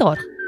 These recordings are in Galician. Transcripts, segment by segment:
pintor.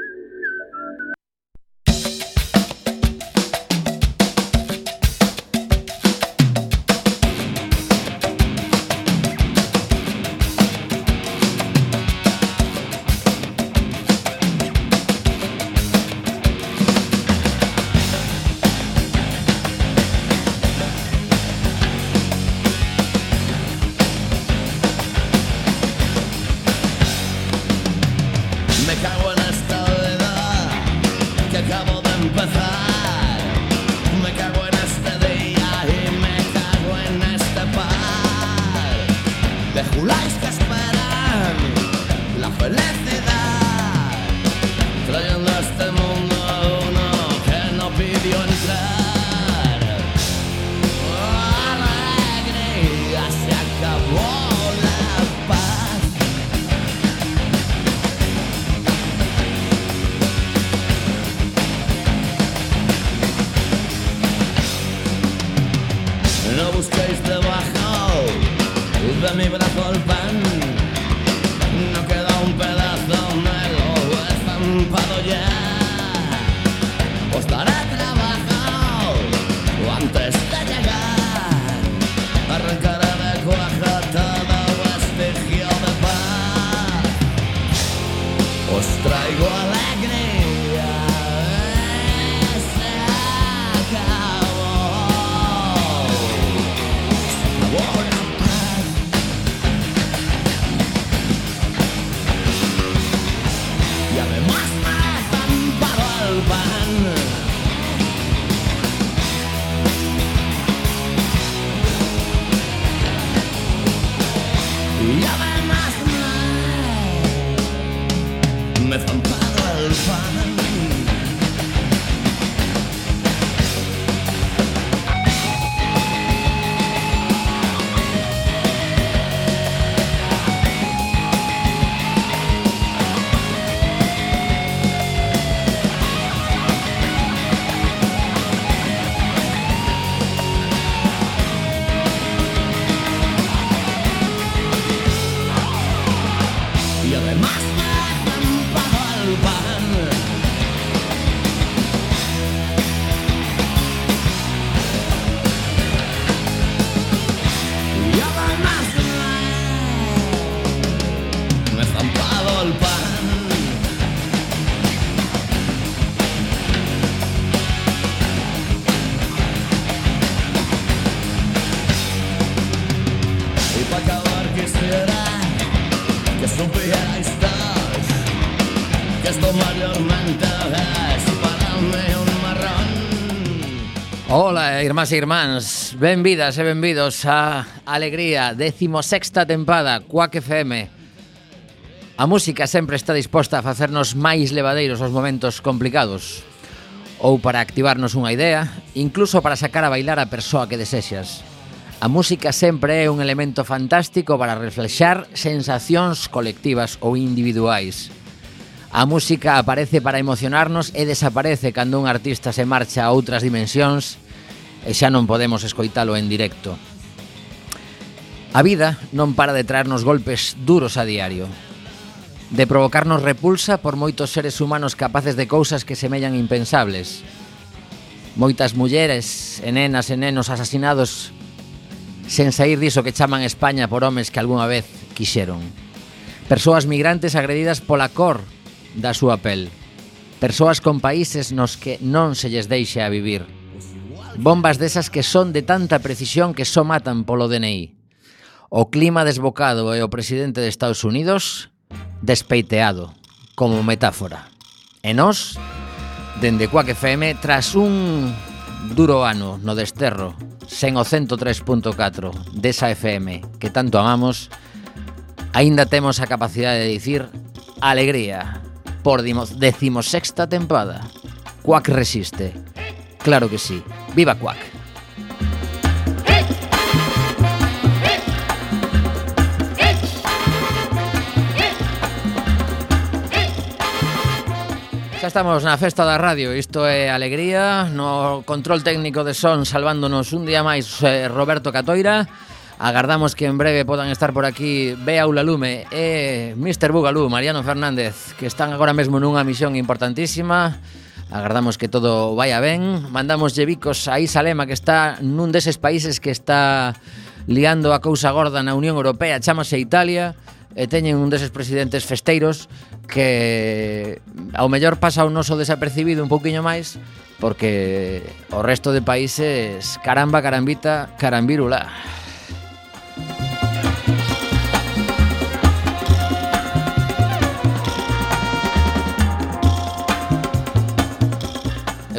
over Irmás e irmáns, benvidas e benvidos a Alegría, 16ª tempada, Quack FM. A música sempre está disposta a facernos máis levadeiros os momentos complicados ou para activarnos unha idea, incluso para sacar a bailar a persoa que desexas. A música sempre é un elemento fantástico para reflexar sensacións colectivas ou individuais. A música aparece para emocionarnos e desaparece cando un artista se marcha a outras dimensións e xa non podemos escoitalo en directo. A vida non para de traernos golpes duros a diario, de provocarnos repulsa por moitos seres humanos capaces de cousas que semellan impensables. Moitas mulleres e nenas e nenos asasinados sen sair diso que chaman España por homes que algunha vez quixeron. Persoas migrantes agredidas pola cor da súa pel. Persoas con países nos que non se lles deixa a vivir. Bombas desas que son de tanta precisión que só matan polo DNI. O clima desbocado e o presidente de Estados Unidos despeiteado, como metáfora. E nós, dende Quack FM, tras un duro ano no desterro, sen o 103.4 desa FM que tanto amamos, aínda temos a capacidade de dicir alegría por decimosexta tempada. Quack resiste. Claro que sí. Viva Quack! Xa estamos na festa da radio, isto é alegría No control técnico de son salvándonos un día máis eh, Roberto Catoira Agardamos que en breve podan estar por aquí Bea Ulalume e Mr. Bugalú, Mariano Fernández Que están agora mesmo nunha misión importantísima Agardamos que todo vaya ben. Mandamos bicos a Isalema que está nun deses países que está liando a cousa gorda na Unión Europea, chamase Italia e teñen un deses presidentes festeiros que ao mellor pasa un oso desapercibido un pouquiño máis porque o resto de países caramba, carambita, carambirula.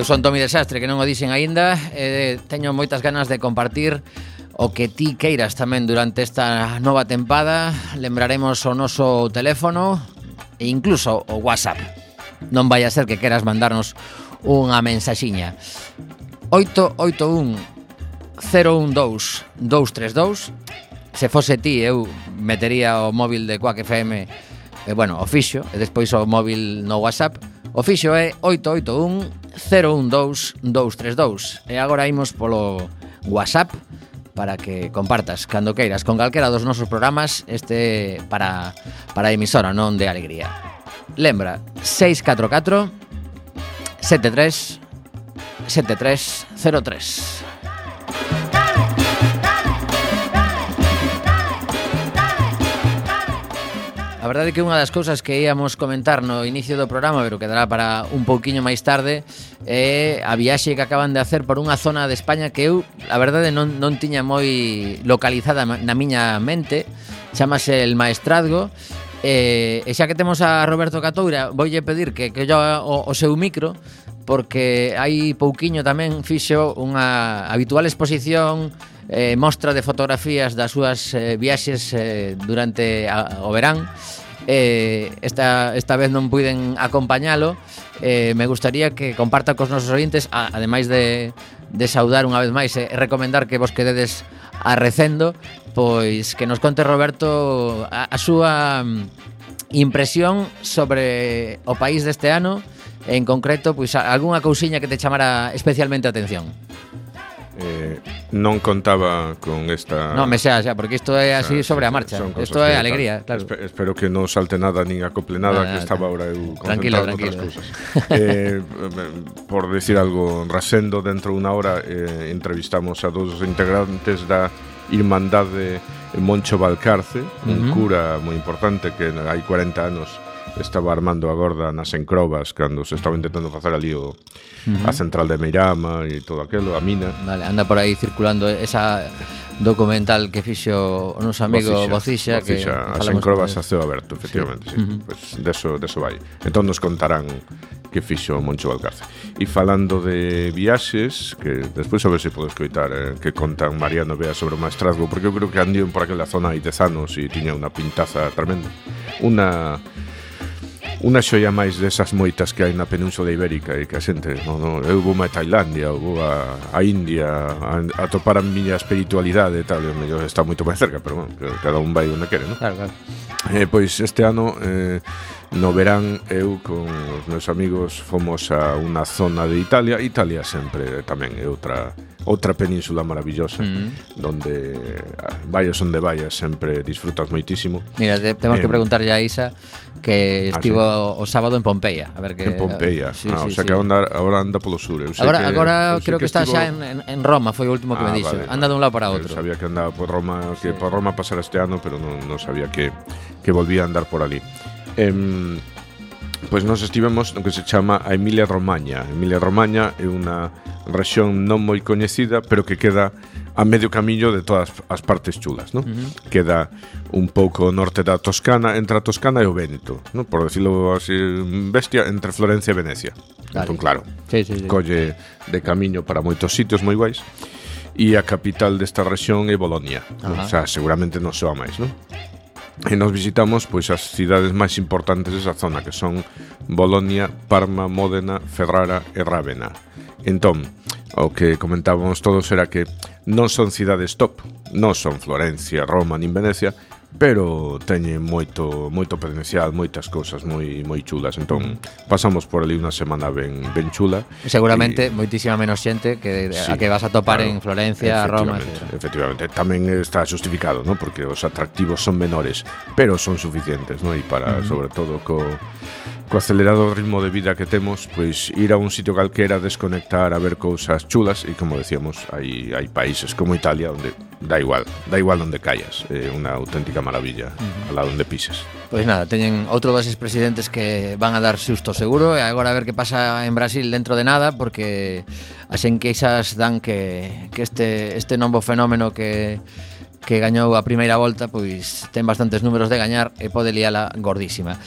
son Tomi Desastre, que non o dixen aínda, eh, teño moitas ganas de compartir o que ti queiras tamén durante esta nova tempada. Lembraremos o noso teléfono e incluso o WhatsApp. Non vai a ser que queras mandarnos unha mensaxiña. 881 012 232 Se fose ti, eu metería o móvil de Quack FM e, bueno, o fixo, e despois o móvil no WhatsApp. O fixo é 881 012-232. E agora imos polo WhatsApp para que compartas cando queiras con calquera dos nosos programas este para, para a emisora non de alegría. Lembra 644 73 7303. verdade é que unha das cousas que íamos comentar no inicio do programa, pero quedará para un pouquiño máis tarde, é a viaxe que acaban de hacer por unha zona de España que eu, a verdade, non, non tiña moi localizada na miña mente, chamase El Maestrazgo, e, e xa que temos a Roberto Catoura, voulle pedir que, que yo o, o seu micro, porque hai pouquiño tamén fixo unha habitual exposición eh, mostra de fotografías das súas eh, viaxes eh, durante a, o verán eh, esta, esta vez non puiden acompañalo eh, me gustaría que comparta cos nosos ointes a, ademais de, de saudar unha vez máis e eh, recomendar que vos quededes a recendo pois que nos conte Roberto a, a súa mm, impresión sobre o país deste ano en concreto, pois algunha cousiña que te chamara especialmente a atención eh, non contaba con esta Non, me xa, xa, porque isto é así xa, sobre a marcha. Isto é alegría, claro. Espe espero que non salte nada nin acople nada, nada que estaba ahora eu concentrado tranquilo, tranquilo. outras cousas. eh, por decir algo, rasendo dentro de unha hora eh, entrevistamos a dos integrantes da Irmandade Moncho Valcarce, uh -huh. un cura moi importante que hai 40 anos estaba armando a gorda nas encrobas cando se estaba intentando facer ali o, uh -huh. a central de Meirama e todo aquilo, a mina. Vale, anda por aí circulando esa documental que fixo o noso amigo Bocixa, Bocixa, que as encrobas a ceo aberto, efectivamente, sí. sí. Uh -huh. pues, deso, deso vai. Entón nos contarán que fixo Moncho Valcarce. E falando de viaxes, que despois a ver se podo escoitar eh, que contan Mariano Bea sobre o maestrazgo, porque eu creo que andion por aquela zona hai dez anos e tiña unha pintaza tremenda. Unha Unha xoia máis desas moitas que hai na península ibérica e que a xente, non, non, eu vou a Tailandia, eu vou a, a India a, a topar a miña espiritualidade e tal, e mellor está moito máis cerca, pero bueno, cada un vai onde quere, non? Claro, claro. Eh, pois este ano eh, No verán eu con os meus amigos fomos a unha zona de Italia Italia sempre tamén é outra outra península maravillosa mm -hmm. donde eh, vayas onde vayas sempre disfrutas moitísimo. Mira, te, temos eh, que preguntarlle a Isa que ah, estivo ah, sí. o sábado en Pompeia, a ver que En Pompeia. Sí, ah, sí, o sea sí. que anda agora anda polo sur, eu sei agora, que Agora creo que, que está estivo... xa en, en, en Roma, foi o último que ah, me dixo. Vale, anda de un lado para outro. Eu sabía que andaba por Roma, que sí. por Roma pasara este ano, pero non non sabía que que volvía a andar por ali. Eh, pois pues nos estivemos no que se chama a Emilia Romagna. Emilia Romagna é unha rexión non moi coñecida, pero que queda a medio camiño de todas as partes chulas, ¿no? Uh -huh. Queda un pouco norte da Toscana, entre a Toscana e o Véneto, ¿no? Por decirlo así, bestia, entre Florencia e Venecia. Dale. Entón, claro, sí, sí, sí. colle de camiño para moitos sitios moi guais e a capital desta rexión é Bolonia. Ajá. O sea, seguramente non soa máis, non? E nos visitamos pois as cidades máis importantes desa zona, que son Bolonia, Parma, Módena, Ferrara e Rávena. Entón, o que comentábamos todos era que non son cidades top, non son Florencia, Roma nin Venecia, pero teñen moito moito potencial, moitas cousas moi moi chulas. Entón, pasamos por ali unha semana ben ben chula. Seguramente e... moitísima menos xente que sí, a que vas a topar claro, en Florencia, Roma. Etcétera. Efectivamente, tamén está justificado, ¿no? Porque os atractivos son menores, pero son suficientes, ¿no? E para uh -huh. sobre todo co co acelerado ritmo de vida que temos, pois ir a un sitio calquera, desconectar, a ver cousas chulas e como decíamos, hai hai países como Italia onde da igual, da igual onde callas, é eh, unha auténtica maravilla, uh -huh. onde pises. Pois nada, teñen outro dos expresidentes que van a dar susto seguro e agora a ver que pasa en Brasil dentro de nada porque as enqueixas dan que, que este, este novo fenómeno que que gañou a primeira volta pois ten bastantes números de gañar e pode liala gordísima.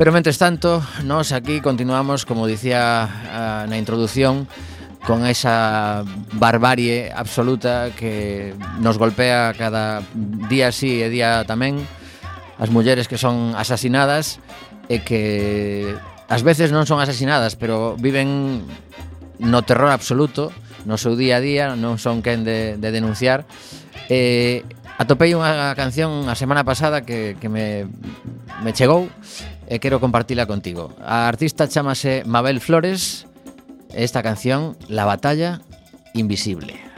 Pero mentres tanto, nós aquí continuamos, como dicía ah, na introducción, con esa barbarie absoluta que nos golpea cada día sí e día tamén as mulleres que son asasinadas e que ás veces non son asasinadas, pero viven no terror absoluto no seu día a día, non son quen de, de denunciar. Eh, atopei unha canción a semana pasada que, que me, me chegou e quero compartila contigo. A artista chamase Mabel Flores, esta canción La batalla invisible.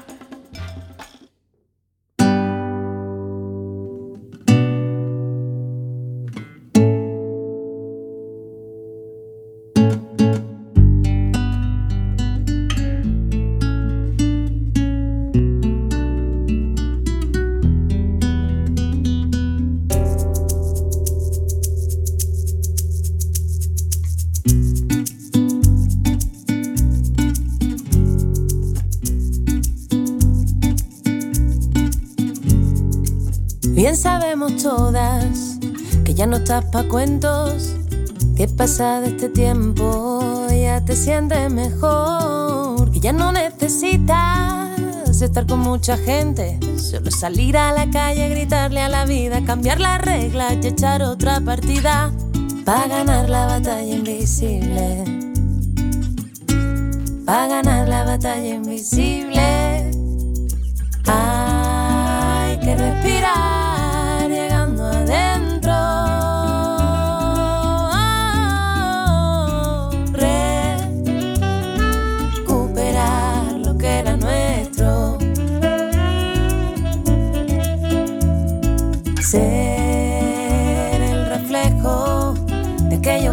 Que pasa de este tiempo ya te sientes mejor. Que ya no necesitas estar con mucha gente. Solo salir a la calle, gritarle a la vida, cambiar las reglas y echar otra partida. Pa' ganar la batalla invisible. Pa' ganar la batalla invisible. Hay que respirar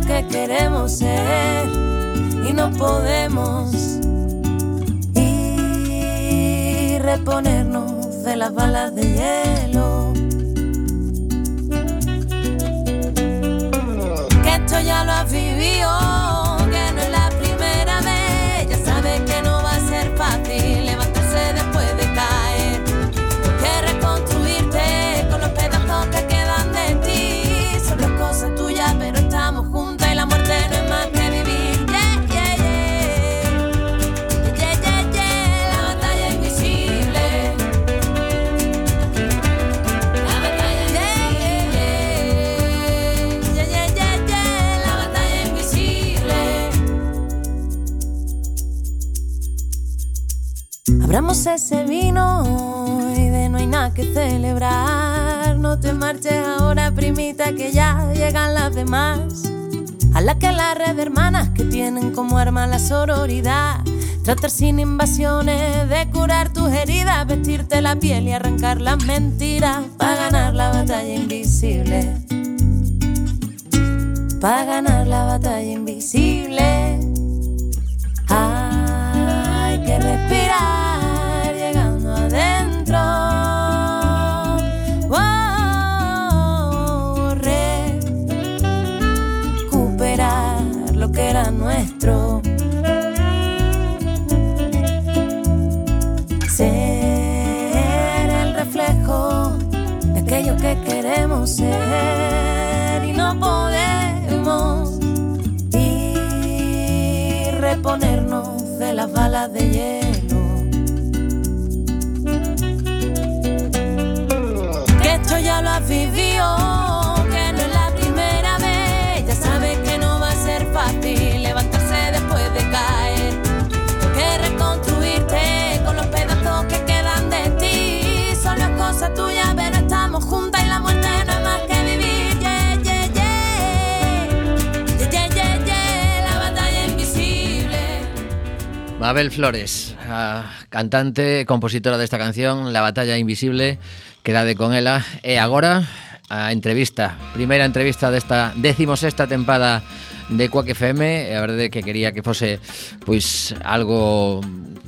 que queremos ser y no podemos y reponernos de las balas de hielo. Que esto ya lo has vivido, Ese vino y de no hay nada que celebrar. No te marches ahora, primita, que ya llegan las demás. A la que la red de hermanas que tienen como arma la sororidad. Tratar sin invasiones de curar tus heridas, vestirte la piel y arrancar las mentiras. Para ganar la batalla invisible. Para ganar la batalla invisible. Hay que respirar Yeah. Mabel Flores, a cantante, compositora desta canción La batalla invisible, quedade con ela e agora a entrevista, primeira entrevista desta 16ª tempada de Quack FM, a verdade que quería que fose pois algo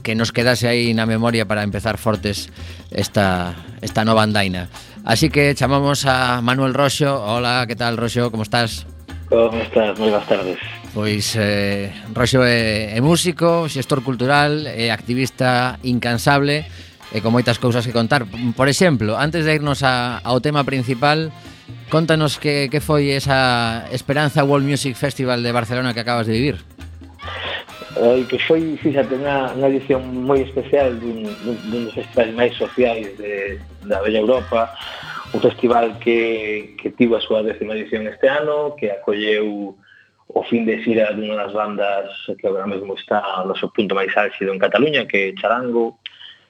que nos quedase aí na memoria para empezar fortes esta esta nova andaina. Así que chamamos a Manuel Roxo. Hola, que tal Roxo? Como estás? Como estás? Moi boas tardes. Pois eh, Roxo é, é músico, xestor cultural, é activista incansable e con moitas cousas que contar. Por exemplo, antes de irnos a, ao tema principal, contanos que, que foi esa Esperanza World Music Festival de Barcelona que acabas de vivir. Eh, que foi, fíxate, unha, unha edición moi especial dun, dun, dun dos festivais máis sociais de, da Bella Europa, un festival que, que tivo a súa décima edición este ano, que acolleu o fin de xira dunha das bandas que agora mesmo está no seu punto máis álxido en Cataluña, que é Charango,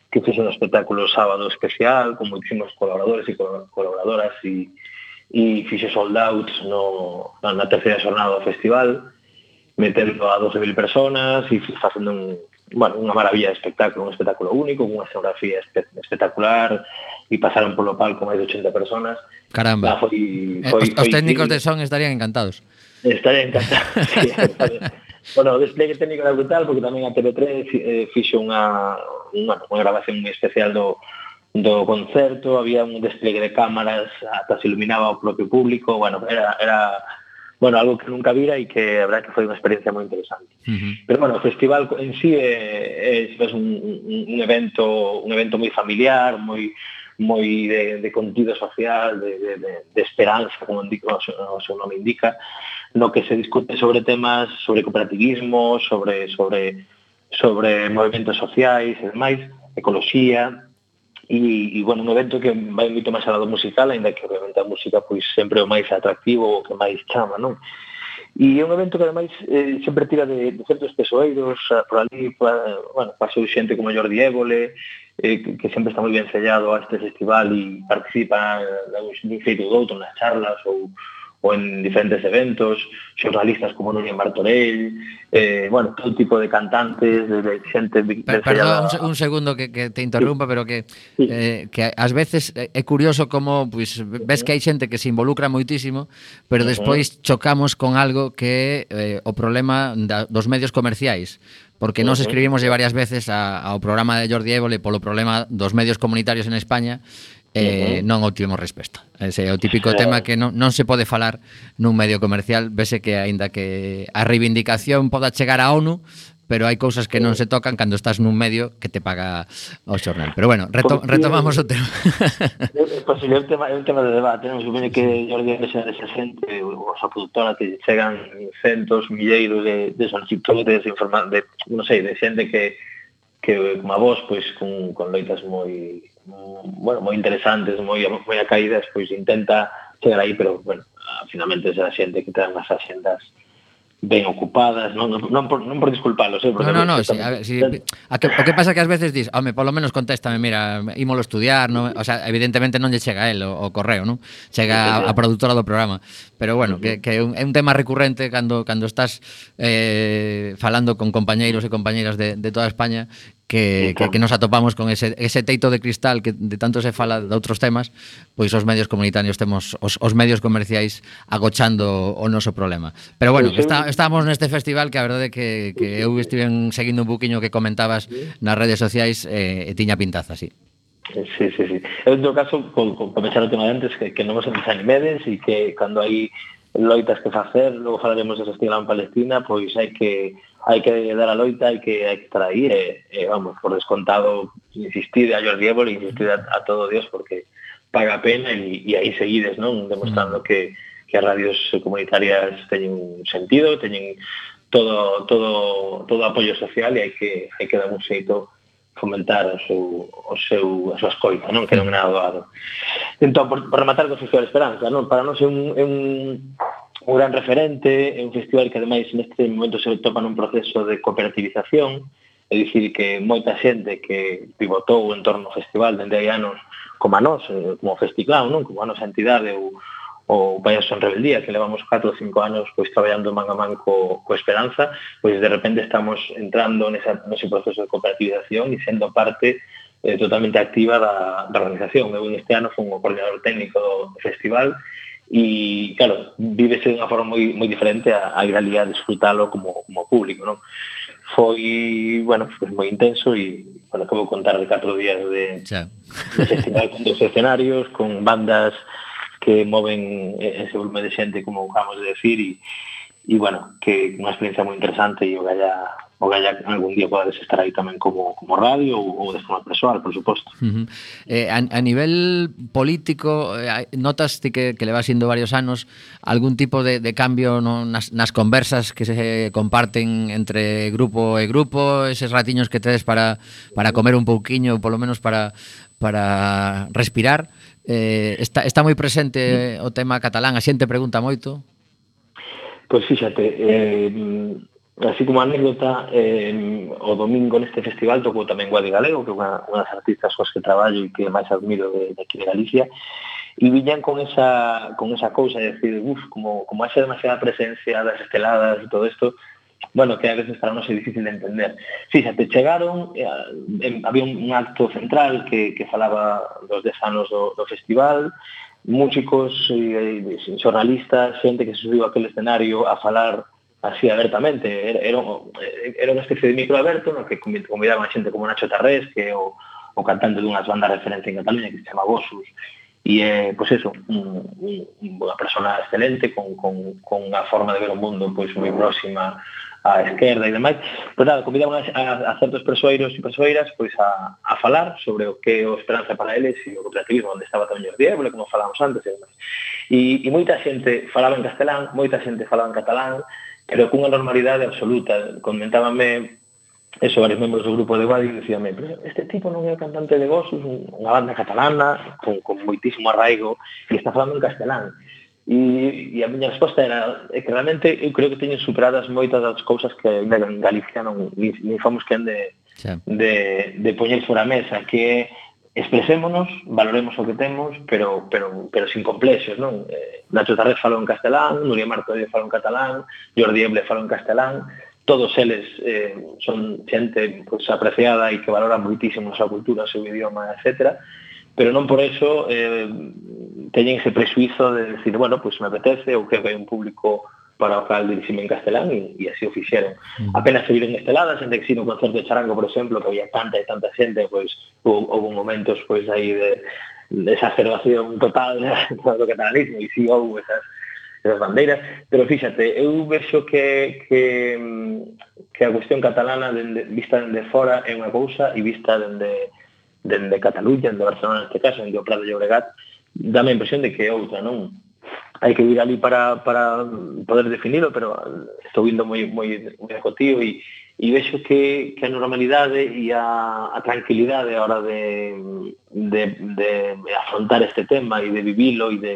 que fixe un espectáculo sábado especial con moitísimos colaboradores e colaboradoras e, e fixe sold out no, na terceira xornada do festival, metendo a 12.000 personas e facendo un, bueno, unha maravilla de espectáculo, un espectáculo único, unha escenografía espectacular e pasaron polo palco máis de 80 personas. Caramba. Ah, foi, eh, foi, eh, os, foi, os técnicos sí. de son estarían encantados. Estaré encantado. sí, bueno, o despliegue técnico era brutal porque tamén a TV3 eh, fixo unha, unha, unha grabación especial do, do concerto, había un despliegue de cámaras, ata se iluminaba o propio público, bueno, era, era bueno, algo que nunca vira e que a verdad que foi unha experiencia moi interesante. Uh -huh. Pero bueno, o festival en sí é, é, é un, un evento un evento moi familiar, moi moi de, de contido social, de, de, de, de esperanza, como indico, o seu nome indica, no que se discute sobre temas sobre cooperativismo, sobre sobre sobre movimentos sociais e demais, ecoloxía, e, e bueno, un evento que vai moito máis ao lado musical, ainda que obviamente a música pois sempre é o máis atractivo, o que máis chama, non? E é un evento que ademais eh, sempre tira de, de certos pesoeiros ah, por ali, pa, bueno, pasou xente como Jordi Évole, eh, que, que sempre está moi ben sellado a este festival e participa eh, de un xeito ou outro nas charlas ou ou en diferentes eventos, xornalistas como Núñez Martorell, eh, bueno, todo tipo de cantantes, de xente... De per, perdón, un, un segundo que, que te interrumpa, sí. pero que, sí. eh, que ás veces eh, é curioso como pues, ves que hai xente que se involucra moitísimo, pero despois chocamos con algo que é eh, o problema da, dos medios comerciais porque nos escribimos varias veces a, ao programa de Jordi Évole polo problema dos medios comunitarios en España eh, non obtivemos resposta. Ese é o típico eh. tema que non, non se pode falar nun medio comercial, vese que aínda que a reivindicación poda chegar a ONU, pero hai cousas que non se tocan cando estás nun medio que te paga o xornal. Pero bueno, reto, retomamos o tema. Pois é un tema, é un tema de debate, non? Supone que Jordi Andrés desa xente, os a productora que chegan centos, milleiros de, de solicitudes, de, informa, de non sei, de xente que que como a vos, pois, con, con loitas moi bueno, moi interesantes, moi, moi acaídas, pois intenta chegar aí, pero, bueno, finalmente é a xente que ten as axendas ben ocupadas, non, non, por, non por disculpalos, eh, porque no, no, no, si, a, si, a que, o que pasa que ás veces dis, home, polo menos contéstame, mira, ímolo estudiar, no, o sea, evidentemente non lle chega a él o, o correo, non? Chega a, a produtora do programa, pero bueno, que, que é, un, é un tema recurrente cando cando estás eh, falando con compañeiros e compañeiras de, de toda España que, que, que nos atopamos con ese, ese teito de cristal que de tanto se fala de outros temas, pois os medios comunitarios temos os, os medios comerciais agochando o noso problema. Pero bueno, está, estábamos neste festival que a verdade que, que eu estive seguindo un buquiño que comentabas nas redes sociais eh, e tiña pintaza, sí. Sí, sí, sí. Eu, todo caso, con, con, comenzar o tema de antes, que, que non vos desanimedes e que cando hai loitas que facer, logo falaremos de xestión en Palestina, pois hai que hai que dar a loita, hai que, hai que estar aí, e, e vamos, por descontado, insistir a Jordi Évole, insistir a, a todo Dios, porque paga pena e, e aí seguides, non? Demostrando mm. que, que as radios comunitarias teñen un sentido, teñen todo todo todo apoio social e hai que hai que dar un xeito fomentar o seu, o seu, a súa escoita, non? que non é nada doado. Entón, por, por rematar co Festival Esperanza, non? para nós é un, é un, un gran referente, é un festival que ademais neste momento se topa nun proceso de cooperativización, é dicir que moita xente que pivotou en torno ao festival dende hai anos como a nós, eh, como o Festiclau, non? como a nosa entidade ou, o Vaya son rebeldía que levamos 4 ou 5 anos pois traballando man a man co, co esperanza pois de repente estamos entrando nesa, nese proceso de cooperativización e sendo parte eh, totalmente activa da, da organización eu este ano fui o coordinador técnico do festival e claro, vívese de unha forma moi, moi diferente a, a ir ali a disfrutalo como, como público non? foi, bueno, pues moi intenso e bueno, acabo de contar de 4 días de, de festival con dos escenarios, con bandas que moven ese volume de xente como acabamos de decir e e bueno, que unha experiencia moi interesante e o que o que algún día podades estar aí tamén como, como radio ou, ou de forma persoal, por suposto. Uh -huh. eh, a, a nivel político, eh, notas ti que, que le vas indo varios anos algún tipo de, de cambio no, nas, nas conversas que se comparten entre grupo e grupo, eses ratiños que tedes para, para comer un pouquiño, polo menos para, para respirar, Eh, está, está moi presente o tema catalán, a xente pregunta moito. Pois fíxate, eh, así como anécdota, eh, o domingo neste festival tocou tamén Guadi Galego, que é unha, das artistas coas que traballo e que máis admiro de, de aquí de Galicia, e viñan con esa, con esa cousa de decir, uff, como, como haxe demasiada presencia das esteladas e todo isto, bueno, que a veces para nós é difícil de entender. Fíxate, chegaron, eh, había un acto central que, que falaba dos 10 anos do, do festival, músicos, eh, xornalistas, xente que se subiu aquel escenario a falar así abertamente. Era, era, era unha especie de micro aberto no que convidaban a xente como Nacho Tarrés, que é o, o cantante dunhas bandas referente en Cataluña que se chama Gosus, e eh, é, pois eso, un, un, unha persona excelente con, con, con unha forma de ver o mundo pois moi próxima á esquerda e demais. Pois nada, convidaban a, a, a certos persoeiros e persoeiras pois a, a falar sobre o que é o esperanza para eles e o cooperativismo onde estaba tamén o diablo, como falamos antes e demais. E, e moita xente falaba en castelán, moita xente falaba en catalán, pero cunha normalidade absoluta. Comentábame eso, varios membros do grupo de Guadi dicíame, pero este tipo non é o cantante de Vosos, unha banda catalana, con, con moitísimo arraigo, e está falando en castelán. E, e a miña resposta era é que realmente eu creo que teñen superadas moitas das cousas que ainda en Galicia non ni, ni fomos quen de, sí. de, de poñer fora a mesa, que expresémonos, valoremos o que temos, pero pero pero sin complexos, non? Eh, Nacho Tarrés falou en castelán, Nuria Martorell falou en catalán, Jordi Eble falou en castelán, todos eles eh, son xente pues, apreciada e que valora moitísimo a súa cultura, o seu idioma, etc. Pero non por eso eh, teñen ese presuizo de decir, bueno, pues me apetece, ou creo que hai un público para o cal dirixime en castelán e, e así o fixeron. Mm. Apenas se viron esteladas, en que no concerto de charango, por exemplo, que había tanta e tanta xente, pois pues, houve momentos pois pues, aí de, de exacerbación total do catalanismo e si sí, houve esas esas bandeiras, pero fíxate, eu vexo que, que, que a cuestión catalana dende, vista dende fora é unha cousa e vista dende, dende Cataluña, dende Barcelona neste caso, dende o Prado de Llobregat, dame a impresión de que é outra, non? Hai que ir ali para, para poder definirlo, pero estou indo moi, moi, moi acotío e, e vexo que, que a normalidade e a, a tranquilidade a hora de, de, de afrontar este tema e de vivilo e de,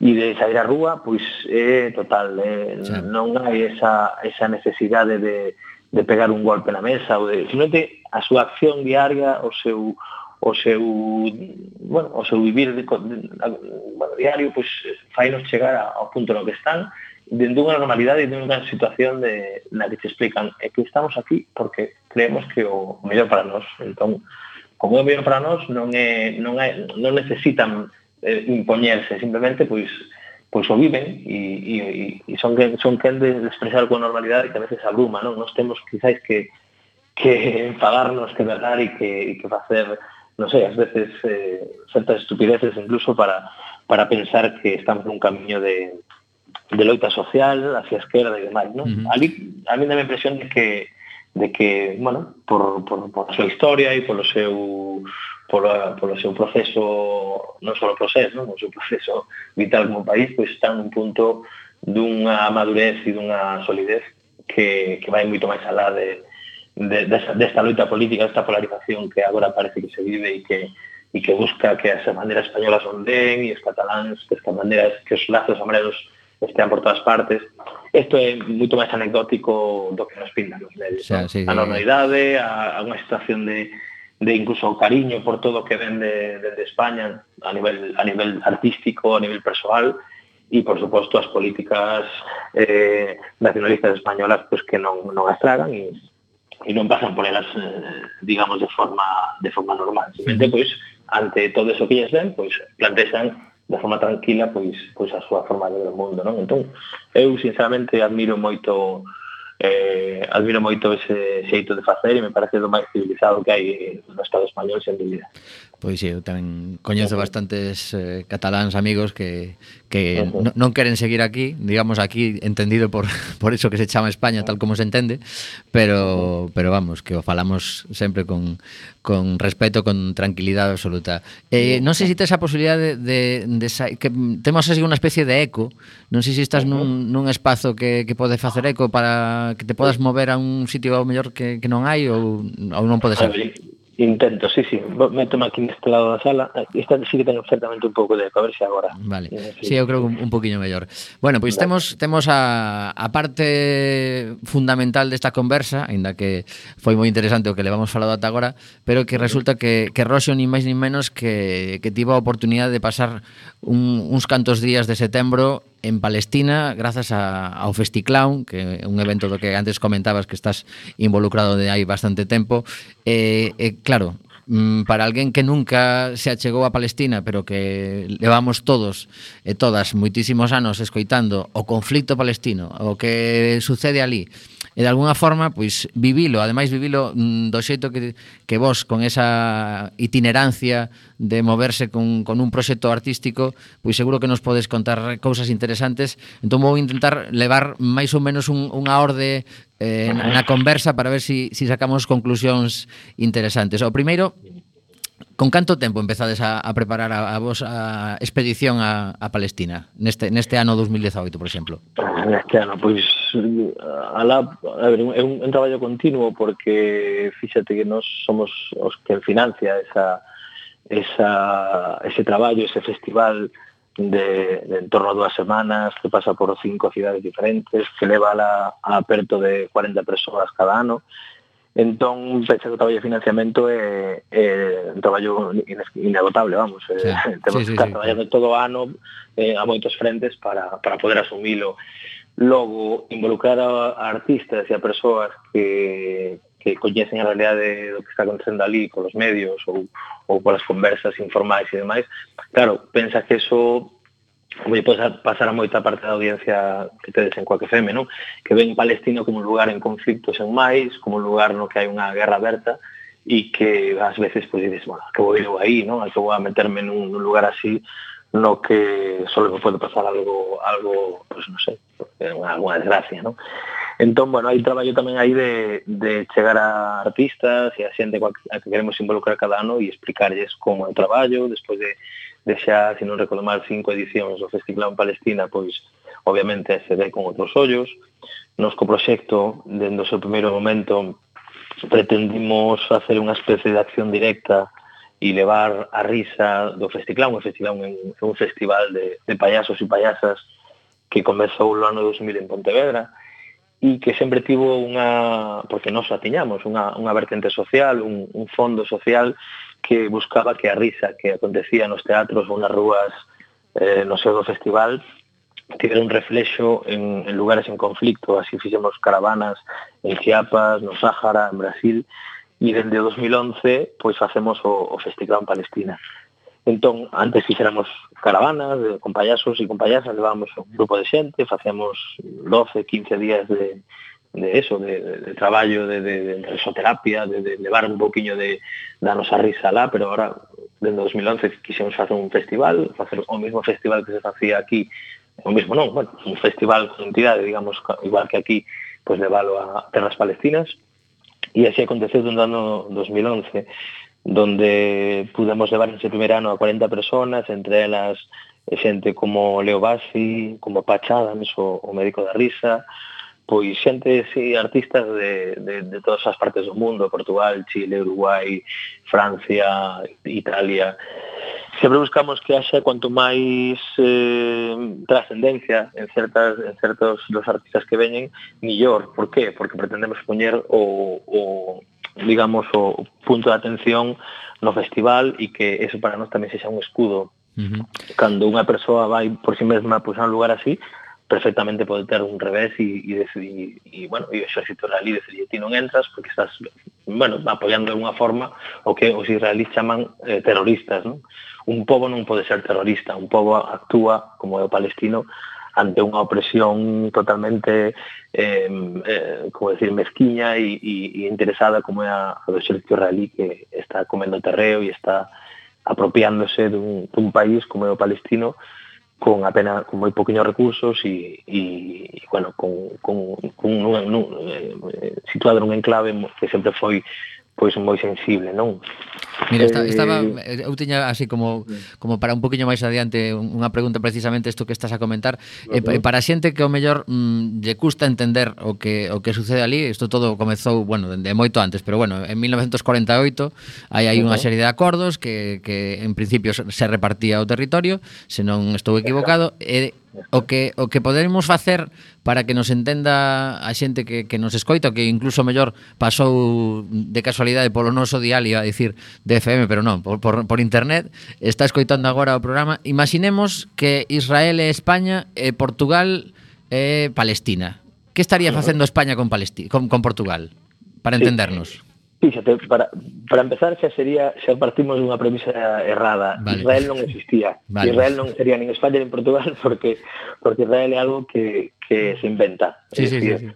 e de sair á rúa, pois é eh, total, eh, sí. non hai esa, esa necesidade de, de pegar un golpe na mesa, ou de, simplemente a súa acción diaria, o seu o seu, bueno, o seu vivir de, bueno, diario, pois fainos chegar ao punto no que están, dentro dunha normalidade e dentro dunha situación de, na que te explican é que estamos aquí porque creemos que o mellor para nós. Entón, como é o mellor para nós, non, é, non, é, non necesitan eh, impoñerse, simplemente pois pois o viven e, e, e son son quen de expresar con normalidade que a veces abruma, non? Nós temos quizáis que que enfadarnos, que berrar e que, e que facer, non sei, ás veces eh, certas estupideces incluso para, para pensar que estamos nun camiño de, de loita social hacia a esquerda e demais, non? Uh -huh. Ali, a mí dá a impresión de que de que, bueno, por, por, por a súa historia e polo seu pola, polo seu proceso, non só proceso, non? o seu proceso vital como país, pois está nun punto dunha madurez e dunha solidez que, que vai moito máis alá de, de, desta, desta loita política, desta polarización que agora parece que se vive e que e que busca que as bandeiras españolas onden e os cataláns, que as bandeiras, que os lazos amarelos estean por todas partes. Isto é moito máis anecdótico do que nos pintan os medios. O sea, sí, a normalidade, a, a unha situación de, de incluso o cariño por todo o que ven de, de, de España a nivel, a nivel artístico, a nivel personal, e por suposto as políticas eh, nacionalistas españolas pues, que non, non as tragan e, e non pasan por elas eh, digamos de forma de forma normal. Simplemente pois ante todo eso que lles ven pois plantexan de forma tranquila pois pois a súa forma de ver o mundo non entón eu sinceramente admiro moito eh, admiro moito ese xeito de facer e me parece do máis civilizado que hai no Estado español, sen dúvida. Pois sí, eu tamén coñezo bastantes eh, cataláns amigos que, que non, non queren seguir aquí, digamos aquí entendido por, por eso que se chama España tal como se entende, pero, pero vamos, que o falamos sempre con, con respeto, con tranquilidade absoluta. Eh, non sei se tes a posibilidade de, de, de que temos así unha especie de eco, non sei se estás nun, nun espazo que, que pode facer eco para que te podas mover a un sitio ao mellor que, que non hai ou, ou non pode ser. Intento, sí, sí. Métome aquí neste lado da sala. Esta sí que ten certamente un pouco de eco, a ver se agora. Vale. Eh, sí, sí eu creo que un, un poquinho mellor. Bueno, pois temos temos a, a parte fundamental desta conversa, aínda que foi moi interesante o que levamos falado ata agora, pero que resulta que, que Roxo ni máis ni menos que, que tivo a oportunidade de pasar un, uns cantos días de setembro en Palestina grazas a, ao Festiclown, que é un evento do que antes comentabas que estás involucrado de hai bastante tempo. E, eh, eh, claro, mm, para alguén que nunca se achegou a Palestina, pero que levamos todos e todas moitísimos anos escoitando o conflito palestino, o que sucede ali, e de alguna forma, pois, vivilo, ademais vivilo mm, do xeito que, que vos con esa itinerancia de moverse con, con un proxecto artístico, pois seguro que nos podes contar cousas interesantes, entón vou intentar levar máis ou menos un, unha orde eh, na conversa para ver si, si sacamos conclusións interesantes. O primeiro, Con canto tempo empezades a, a preparar a, a vos a expedición a, a Palestina neste, neste ano 2018, por exemplo? Neste ano, pois, Eh, alá, a ver, é un, un traballo continuo porque fíxate que nós somos os que financia esa, esa, ese traballo, ese festival de, de en torno a dúas semanas que pasa por cinco cidades diferentes que leva a, a perto de 40 persoas cada ano. Entón pensa que o traballo de financiamento é, é un traballo inagotable, vamos sí, eh, temos sí, que estar sí, traballando sí. todo o ano eh, a moitos frentes para, para poder asumilo. Logo, involucrar a, a artistas e a persoas que, que coñecen a realidade do que está acontecendo ali polos medios ou, ou polas conversas informais e demais, claro, pensa que eso como lle pasar a moita parte da audiencia que tedes en Coaque FM, non? Que ven Palestina como un lugar en conflicto sen máis, como un lugar no que hai unha guerra aberta e que ás veces pois dices, bueno, que vou ir aí, non? Que vou a meterme nun, nun lugar así no que só me pode pasar algo algo, pois non sei, porque unha, desgracia, non? Entón, bueno, hai traballo tamén aí de, de chegar a artistas e a xente coa, a que queremos involucrar cada ano e explicarlles como é o traballo, despois de, de xa, se non recordo mal, cinco edicións do Festival en Palestina, pois, obviamente, se ve con outros ollos. Nos co proxecto, dentro do seu primeiro momento, pretendimos facer unha especie de acción directa e levar a risa do Festiclown, un festival, un, un festival de, de payasos e payasas que comezou o ano 2000 en Pontevedra e que sempre tivo unha, porque nós a tiñamos, unha, unha vertente social, un, un fondo social que buscaba que a risa que acontecía nos teatros ou nas rúas eh, no seu do festival tivera un reflexo en, en lugares en conflicto, así fixemos caravanas en Chiapas, no Sáhara, en Brasil, e dende 2011 pois facemos o, o Festival Palestina. Entón, antes fixéramos caravanas eh, de compayasos e compañasas, levábamos un grupo de xente, facíamos 12, 15 días de, de eso, de, de, de traballo, de, de, de resoterapia, de, de levar un poquinho de da nosa risa lá, pero ahora, dende 2011, quixemos facer un festival, facer o mesmo festival que se facía aquí, o mesmo non, bueno, un festival con entidade, digamos, igual que aquí, pois pues, leválo a terras palestinas, e así aconteceu dun ano 2011, donde pudemos levar ese primer ano a 40 personas, entre elas eh, xente como Leo Bassi, como Pachadams, o, o médico da risa, pois xente, sí, artistas de, de, de todas as partes do mundo, Portugal, Chile, Uruguai, Francia, Italia. Sempre buscamos que haxa cuanto máis eh, trascendencia en certas en certos dos artistas que veñen, millor. Por qué? Porque pretendemos poñer o, o, digamos, o punto de atención no festival e que eso para nós tamén sexa un escudo. Uh -huh. Cando unha persoa vai por si sí mesma pois, pues, a un lugar así, perfectamente pode ter un revés e, e, e, e bueno, e o exército israelí decidir ti non entras porque estás bueno, apoiando de unha forma o que os israelíes chaman eh, terroristas, non? Un pobo non pode ser terrorista, un pobo actúa como é o palestino ante unha opresión totalmente eh, eh, como decir, mezquiña e, e, e interesada como é a, a do xercio israelí que está comendo terreo e está apropiándose dun, dun país como é o palestino con apenas con moi poquinhos recursos e, e, e bueno, con, con, con un, un, un, eh, situado nun enclave que sempre foi pois moi sensible, non? Mira, esta, eh, estaba eu tiña así como como para un poquinho máis adiante unha pregunta precisamente isto que estás a comentar, e eh, para a xente que o mellor mm, lle custa entender o que o que sucede ali, isto todo comezou, bueno, de moito antes, pero bueno, en 1948 hai hai unha serie de acordos que que en principio se repartía o territorio, se non estou equivocado, e O que, o que poderemos facer para que nos entenda a xente que, que nos escoita, que incluso mellor pasou de casualidade polo noso dial, iba a dicir de FM, pero non, por, por, por internet, está escoitando agora o programa. Imaginemos que Israel é España, e Portugal é Palestina. Que estaría facendo España con, Palesti con, con Portugal? Para eh, entendernos. Sí. Fíxate, para, para empezar xa sería xa partimos dunha premisa errada. Vale. Israel non existía. Vale. Israel non sería nin España nin Portugal porque porque Israel é algo que, que se inventa. Sí, sí, decir, sí, sí.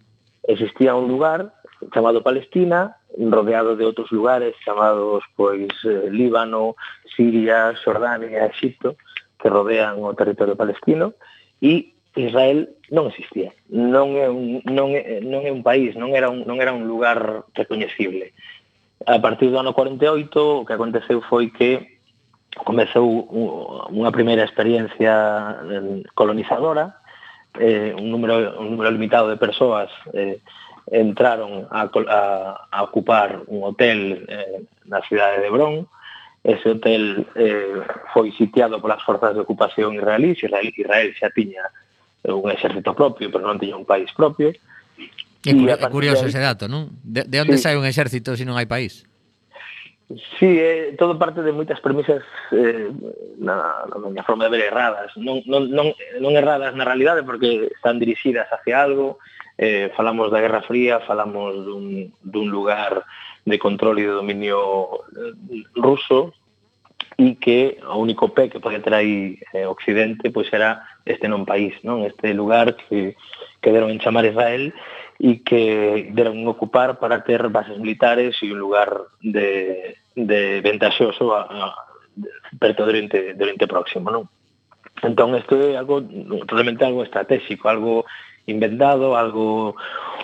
Existía un lugar chamado Palestina, rodeado de outros lugares chamados pois eh, Líbano, Siria, Jordania, Egipto, que rodean o territorio palestino e Israel non existía. Non é un non é, non é un país, non era un non era un lugar recoñecible a partir do ano 48 o que aconteceu foi que comezou unha primeira experiencia eh, colonizadora eh, un, número, un número limitado de persoas eh, entraron a, a, a ocupar un hotel eh, na cidade de Brón ese hotel eh, foi sitiado polas forzas de ocupación israelí Israel, Israel xa tiña un exército propio pero non tiña un país propio. eh, É, cur é curioso de... ese dato, non? De, de onde sí. sai un exército se non hai país? Sí, é eh, todo parte de moitas premisas eh, na, na miña forma de ver erradas. Non, non, non, non erradas na realidade porque están dirixidas hacia algo. Eh, falamos da Guerra Fría, falamos dun, dun lugar de control e de dominio eh, ruso e que o único pé que pode ter aí eh, Occidente pois era este non país, non este lugar que, que deron en chamar Israel e que deron ocupar para ter bases militares e un lugar de, de ventaxoso a, a, perto do Oriente, do Oriente Próximo, non? Entón, isto é algo, realmente algo estratégico, algo inventado, algo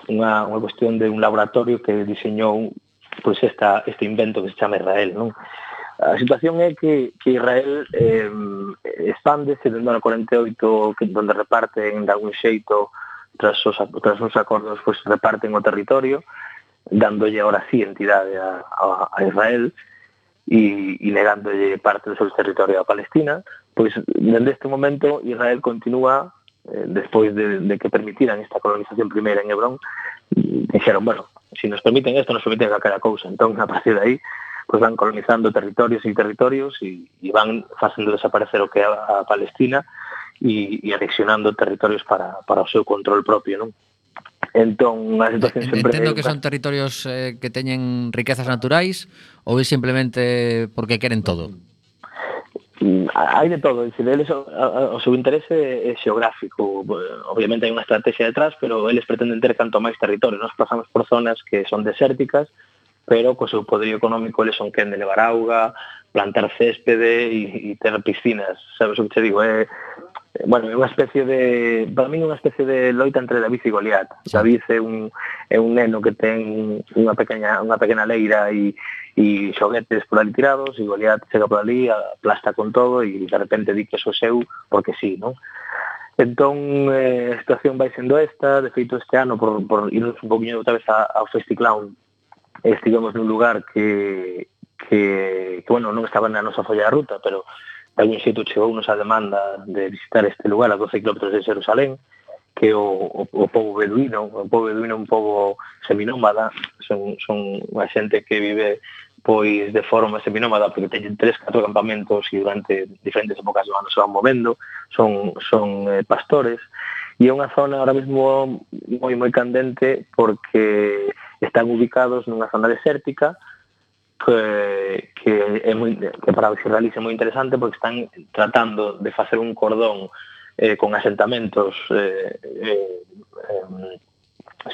unha, unha cuestión de un laboratorio que diseñou pois esta, este invento que se chama Israel, non? A situación é que, que Israel eh, expande, se dentro do 48, que, donde reparten de algún xeito tras os, tras os acordos pois, reparten o territorio, dándolle ahora sí entidade a, a, a Israel e, e negándolle parte do seu territorio a Palestina, pois dende este momento Israel continúa eh, despois de, de que permitiran esta colonización primeira en Hebrón, dixeron, bueno, se si nos permiten esto nos permiten calquera cousa. Entón, a partir de aí, pois van colonizando territorios e territorios e, e van facendo desaparecer o que é a Palestina e, e anexionando territorios para, para o seu control propio, non? Entón, a situación sempre... Entendo que son territorios eh, que teñen riquezas naturais ou é simplemente porque queren todo? Mm, hai de todo, decir, eles, o, o seu interese é xeográfico, eh, obviamente hai unha estrategia detrás, pero eles pretenden ter canto máis territorio, nos pasamos por zonas que son desérticas, pero co seu poderío económico eles son quen de levar auga, plantar céspede e, e ter piscinas, sabes o que te digo, é, bueno, é unha especie de, para mí unha especie de loita entre David e Goliat. Sí. David é un, é un neno que ten unha pequena, unha pequena leira e, e xoguetes por ali tirados e Goliat chega por ali, aplasta con todo e de repente di que eso seu porque sí, non? Entón, eh, a situación vai sendo esta, de feito este ano, por, por irnos un poquinho outra vez ao Festiclown, estivemos nun lugar que, que, que, bueno, non estaba na nosa folla de ruta, pero de un xeito chegou nos a demanda de visitar este lugar a 12 km de Jerusalén que o, o, o povo beduino o povo beduino é un povo seminómada son, son a xente que vive pois de forma seminómada porque teñen tres, catro campamentos e durante diferentes épocas do ano se van movendo, son, son eh, pastores e é unha zona ahora mesmo moi moi candente porque están ubicados nunha zona desértica que, que, é moi, que para os israelíes é moi interesante porque están tratando de facer un cordón eh, con asentamentos eh, eh, eh,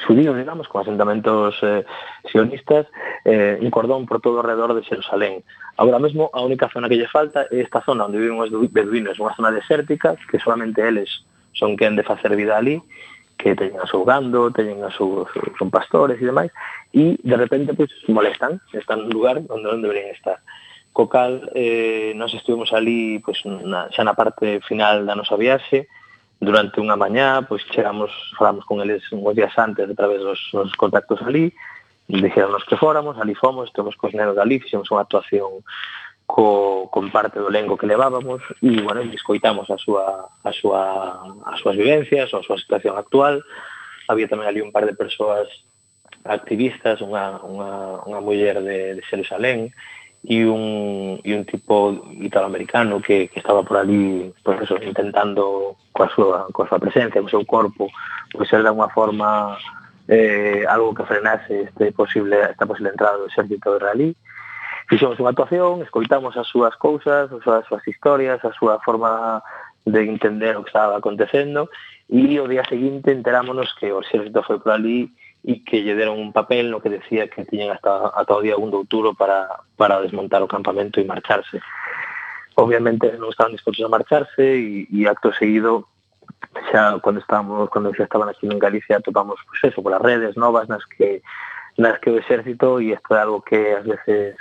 digamos, con asentamentos eh, sionistas, eh, un cordón por todo alrededor de Xerusalén. Agora mesmo a única zona que lle falta é esta zona onde viven os beduinos, unha zona desértica que solamente eles son quen de facer vida ali que teñen a seu gando, teñen a seu, son pastores e demais, e de repente pois, pues, molestan, están nun lugar onde non deberían estar. Co cal, eh, nós estuvimos ali pois, pues, na, xa na parte final da nosa viaxe, durante unha mañá, pois pues, chegamos, falamos con eles uns días antes a través dos, dos contactos ali, dixeronnos que fóramos, ali fomos, estuvimos cos nenos ali, fixemos unha actuación co, con parte do lengo que levábamos e, bueno, escoitamos a súa, a súa, as súas vivencias, a súa situación actual. Había tamén ali un par de persoas activistas, unha, unha, unha muller de, de Xerusalén e un, e un tipo italoamericano que, que estaba por ali por eso, intentando coa súa, coa súa presencia, co seu corpo, pois ser de unha forma eh, algo que frenase este posible, esta posible entrada do exército israelí. Eh, fixemos unha actuación, escoitamos as súas cousas, as súas, as súas historias, a súa forma de entender o que estaba acontecendo e o día seguinte enterámonos que o exército foi por ali e que lle deron un papel no que decía que tiñen hasta, ata o día 1 de outubro para, para desmontar o campamento e marcharse. Obviamente non estaban dispostos a marcharse e, e acto seguido xa cando estábamos cando xa estaban aquí en Galicia topamos pues pois eso, polas redes novas nas que nas que o exército e isto é algo que ás veces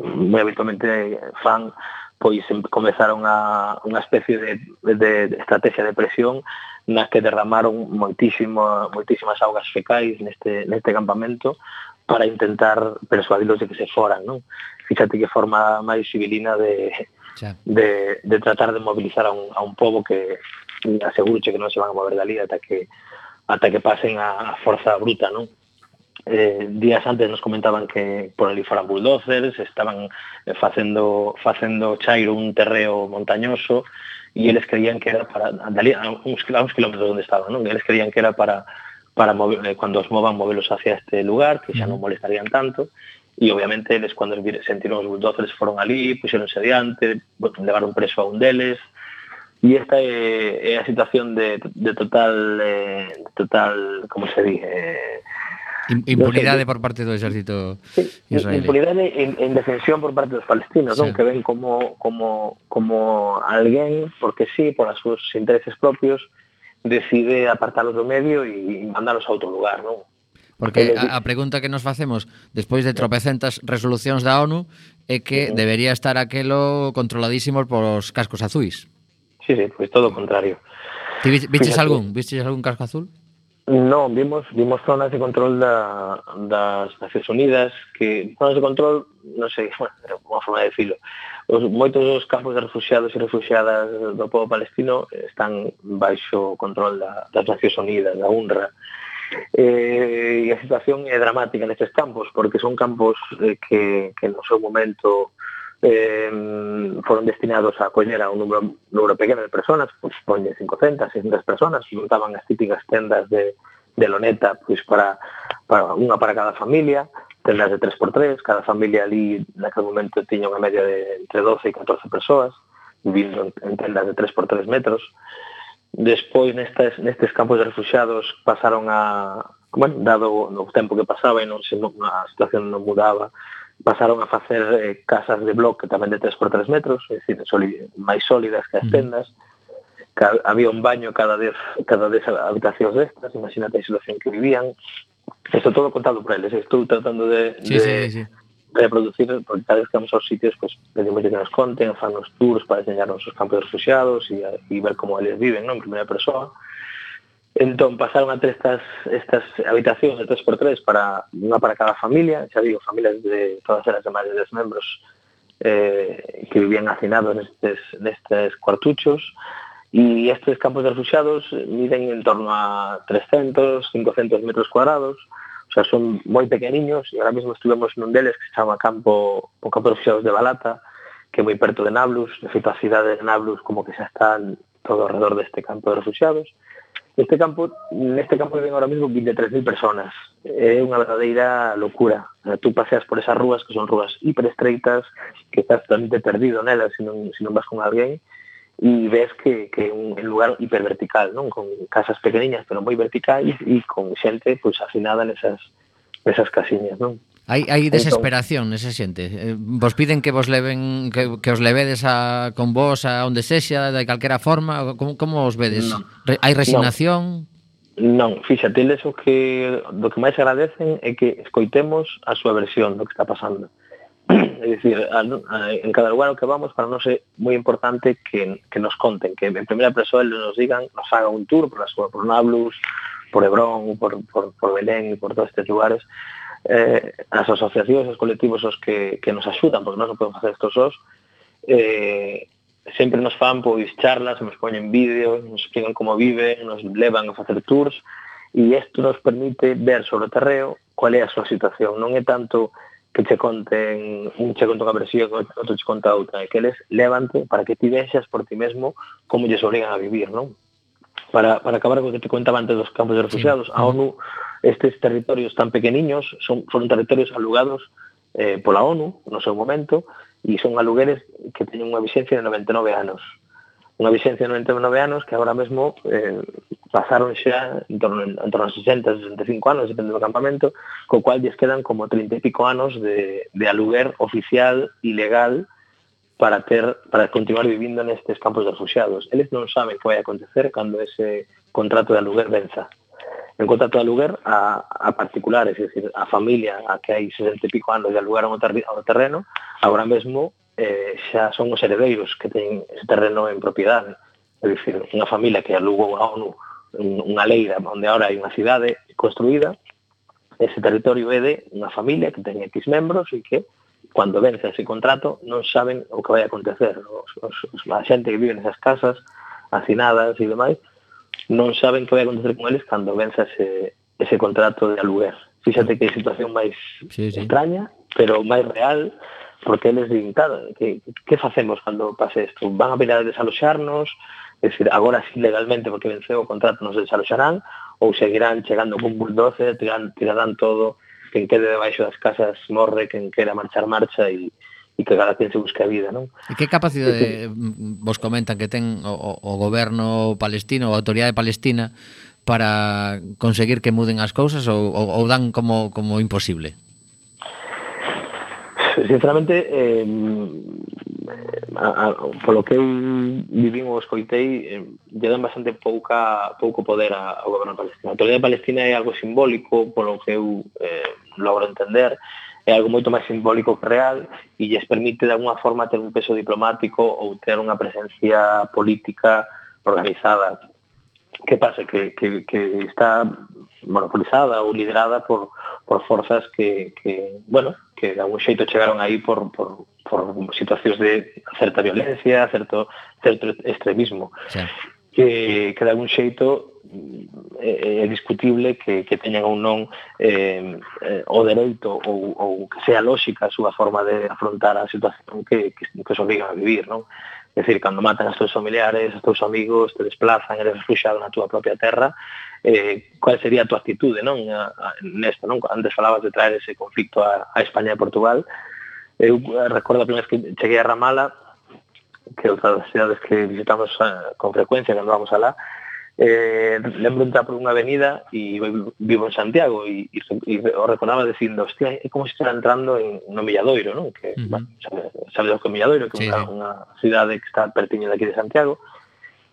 moi habitualmente fan pois comezaron a unha especie de, de, de estrategia de presión na que derramaron moitísimo, moitísimas augas fecais neste, neste campamento para intentar persuadilos de que se foran, non? Fíxate que forma máis civilina de, de, de tratar de mobilizar a un, a un pobo que aseguro que non se van a mover dali ata que ata que pasen a, a forza bruta, non? eh, días antes nos comentaban que por ali foran bulldozers, estaban eh, facendo facendo chairo un terreo montañoso e eles creían que era para andalía, a uns, a uns kilómetros onde estaban, non? Eles creían que era para para mover, eh, cando os movan movelos hacia este lugar, que xa non molestarían tanto, e obviamente eles cando sentiron os bulldozers foron ali, puxeronse adiante, levaron preso a un deles, e esta é, é a situación de, de total eh, total, como se di, eh, Impunidade por parte do exército sí, israelí. Impunidade en, en defensión por parte dos palestinos, sí. non? que ven como, como, como alguén, porque sí, por as seus intereses propios, decide apartarlos do medio e mandalos a outro lugar, non? Porque a, a pregunta que nos facemos despois de tropecentas resolucións da ONU é que debería estar aquelo controladísimo polos cascos azuis. Sí, sí, pois pues todo o contrario. Ti viches algún? Viches algún casco azul? Non, vimos, vimos zonas de control da, das Nacións Unidas que zonas de control, non sei, bueno, unha forma de decirlo. Os, moitos dos campos de refugiados e refugiadas do povo palestino están baixo control da, das Nacións Unidas, da UNRWA. Eh, e a situación é dramática nestes campos, porque son campos eh, que, que no seu momento eh, foron destinados a acoller a un número, número pequeno de personas, pois pues, ponlle 500, 600 personas, montaban as típicas tendas de, de loneta pois para, para unha para cada familia, tendas de 3x3, cada familia ali naquele momento tiña unha media de entre 12 e 14 persoas, vivindo en tendas de 3x3 metros. Despois nestes, nestes campos de refugiados pasaron a, bueno, dado o tempo que pasaba e non se, a situación non mudaba, pasaron a facer eh, casas de bloque tamén de 3 por 3 metros, é dicir, máis sólidas que as tendas, que había un baño cada 10 cada 10 habitacións destas, imagínate a situación que vivían. Isto todo contado por eles, estou tratando de, sí, de sí, sí. reproducir, porque cada vez que vamos aos sitios, pues, pedimos que nos conten, fan os tours para enseñarnos os campos de refugiados e, e ver como eles viven, non? en primeira persoa. Uh Entón, pasaron a ter estas, estas habitacións de 3x3 para unha para cada familia, xa digo, familias de todas as de máis de 10 membros eh, que vivían hacinados nestes, nestes cuartuchos, e estes campos de refugiados miden en torno a 300, 500 metros cuadrados, o sea, son moi pequeniños, e ahora mesmo estuvemos nun deles que se chama campo, o campo de refugiados de Balata, que é moi perto de Nablus, de feito a cidade de Nablus como que xa están todo alrededor deste campo de refugiados, Este campo, neste campo viven ahora mismo 23.000 personas. É unha verdadeira locura. Tú paseas por esas rúas que son rúas hiperestreitas, que estás totalmente perdido nelas se non, se non vas con alguén, e ves que, que é un lugar hipervertical, non? con casas pequeniñas pero moi verticais e con xente pois, afinada nesas, nesas casiñas. Non? Hai, hai entón- desesperación nese xente. Eh, vos piden que vos leven que, que os levedes a con vos a onde sexa, de calquera forma, como como os vedes? No. Re, hai resignación? Non, non. fíxate, eles o que do que máis agradecen é que escoitemos a súa versión do que está pasando. É dicir, a, a, en cada lugar ao que vamos para nós é moi importante que, que nos conten, que en primeira persoa eles nos digan, nos hagan un tour por a súa por Nablus, por Hebrón, por, por, por Belén e por todos estes lugares, eh, as asociacións, os colectivos os que, que nos axudan, porque nós non podemos facer estos os, eh, sempre nos fan pois charlas, nos poñen vídeos, nos explican como viven, nos levan a facer tours, e isto nos permite ver sobre o terreo cual é a súa situación. Non é tanto que che conten un che conta unha versión outro che conta outra, é que eles levante para que ti vexas por ti mesmo como lles obrigan a vivir, non? Para, para acabar co que te contaba antes dos campos de refugiados, sí. a ONU Estes territorios tan pequeniños son, foron territorios alugados eh, pola ONU no seu momento e son alugueres que teñen unha vixencia de 99 anos. Unha vixencia de 99 anos que agora mesmo eh, pasaron xa en torno, en torno a 60, 65 anos, depende do campamento, co cual lles quedan como 30 e pico anos de, de aluguer oficial e legal para ter para continuar vivindo nestes campos de refugiados. Eles non saben que vai acontecer cando ese contrato de aluguer venza en contrato de aluguer a, a particulares, es decir, a familia a que hai 60 e pico anos de alugaron o, ter, o terreno, agora mesmo eh, xa son os heredeiros que ten ese terreno en propiedade. É dicir, unha familia que alugou a ONU unha leira onde agora hai unha cidade construída, ese territorio é de unha familia que ten X membros e que cando vence ese contrato non saben o que vai acontecer. Os, os, os, a xente que vive nesas casas hacinadas e demais non saben que vai acontecer con eles cando venza ese, ese contrato de aluguer. Fíxate que é situación máis sí, sí. extraña, pero máis real, porque eles din, claro, que, que facemos cando pase isto? Van a venir a desaloxarnos, é dicir, agora sí legalmente porque venceu o contrato nos desaloxarán, ou seguirán chegando con bulldozer, tirarán, tirarán todo, quen quede debaixo das casas morre, quen quera marchar marcha e, e que cada quen se busca a vida, non? E que capacidade mm, vos comentan que ten o, o goberno palestino, a autoridade palestina para conseguir que muden as cousas ou, ou, ou dan como, como imposible? Sinceramente, eh, a, a, polo que eu vivín ou escoitei, eh, lle dan bastante pouca pouco poder ao goberno palestino. A autoridade palestina é algo simbólico, polo que eu eh, logro entender, é algo moito máis simbólico que real e lles permite de alguna forma ter un peso diplomático ou ter unha presencia política organizada. Que pasa? Que, que, que está monopolizada ou liderada por, por forzas que, que, bueno, que de algún xeito chegaron aí por, por, por situacións de certa violencia, certo, certo extremismo. Sí que, que de algún xeito é, é discutible que, que teñan ou non eh, eh, o dereito ou, ou que sea lóxica a súa forma de afrontar a situación que, que, que os obrigan a vivir, non? É dicir, cando matan as teus familiares, os teus amigos, te desplazan, eres refugiado na túa propia terra, eh, cual sería a tua actitude non? A, a, nesta, non? Antes falabas de traer ese conflicto a, a España e Portugal, eu recordo a primeira vez que cheguei a Ramala, que outras cidades que visitamos a, con frecuencia cando vamos alá, eh, lembro entrar por unha avenida e vivo en Santiago e, e, e o recordaba dicindo, hostia, é como se si entrando en, no Milladoiro, non? Que, uh -huh. bueno, sabe, sabes que é Milladoiro, que é sí, unha, sí. unha cidade que está pertiño de aquí de Santiago,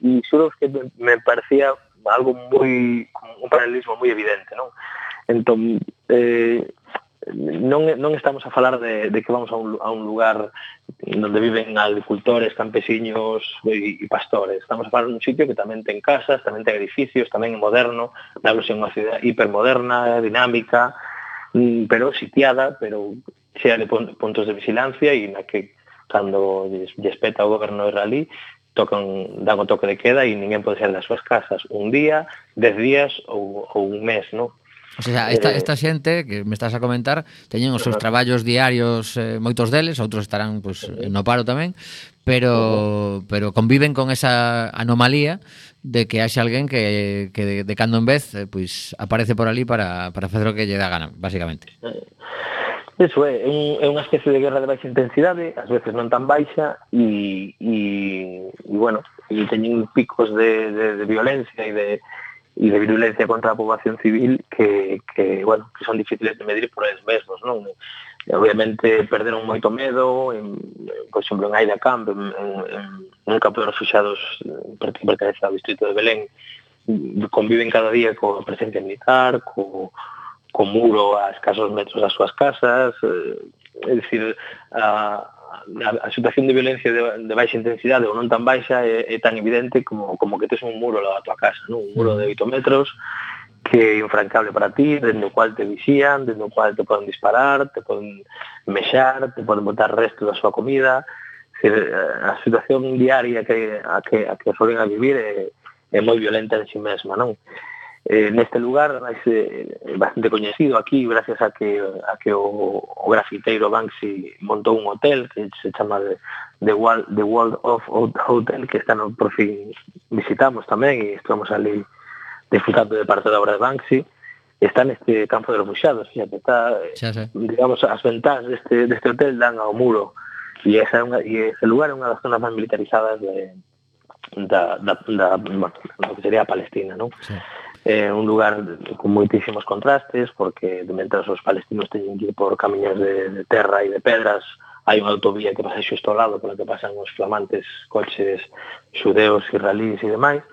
e xuro que me, me parecía algo moi, un paralelismo moi evidente, non? Entón, eh, non, non estamos a falar de, de que vamos a un, a un lugar onde viven agricultores, campesiños e, e pastores. Estamos a falar dun sitio que tamén ten casas, tamén ten edificios, tamén é moderno, dáblos ilusión unha cidade hipermoderna, dinámica, mm, pero sitiada, pero chea de puntos de vigilancia e na que cando despeta o goberno israelí tocan, dan o toque de queda e ninguén pode sair das súas casas un día, dez días ou, ou un mes, non? O sea, esta, eh, esta xente que me estás a comentar teñen os seus traballos diarios eh, moitos deles, outros estarán pues, no paro tamén, pero pero conviven con esa anomalía de que haxe alguén que, que de, de cando en vez eh, pues, aparece por ali para, para facer o que lle dá gana, basicamente. Eh, eso é, é, un, é unha especie de guerra de baixa intensidade, ás veces non tan baixa, e, e, e bueno, e teñen picos de, de, de violencia e de, e de virulencia contra a poboación civil que, que, bueno, que son difíciles de medir por eles mesmos, non? E, obviamente perderon moito medo, en, por exemplo, en Aida Camp, en, en, en un campo de refugiados eh, que pertenece ao distrito de Belén, conviven cada día co presencia militar, co, co muro a escasos metros das súas casas, eh, é dicir, a, a, a situación de violencia de, de baixa intensidade ou non tan baixa é, é tan evidente como, como que tes un muro lá a tua casa, non? un muro de 8 metros que é infrancable para ti, dende o cual te vixían, dende o cual te poden disparar, te poden mexar, te poden botar resto da súa comida, que a situación diaria que a que a que solen a vivir é, é moi violenta en si sí mesma, non? eh, neste lugar é eh, bastante coñecido aquí gracias a que a que o, o grafiteiro Banksy montou un hotel que se chama The World, The World of Hotel que está no por fin visitamos tamén e estamos ali disfrutando de parte da obra de Banksy está neste campo de los Buxados, fíjate, está, xa, xa. digamos, as ventás deste, deste hotel dan ao muro, e, esa é unha, e ese lugar é unha das zonas máis militarizadas de, da, da, da, bueno, que sería a Palestina, non? Sí é un lugar con moitísimos contrastes, porque mentras os palestinos teñen que ir por camiños de, de terra e de pedras, hai unha autovía que pasa xusto ao lado, pola que pasan os flamantes coches xudeos, israelíes e demais,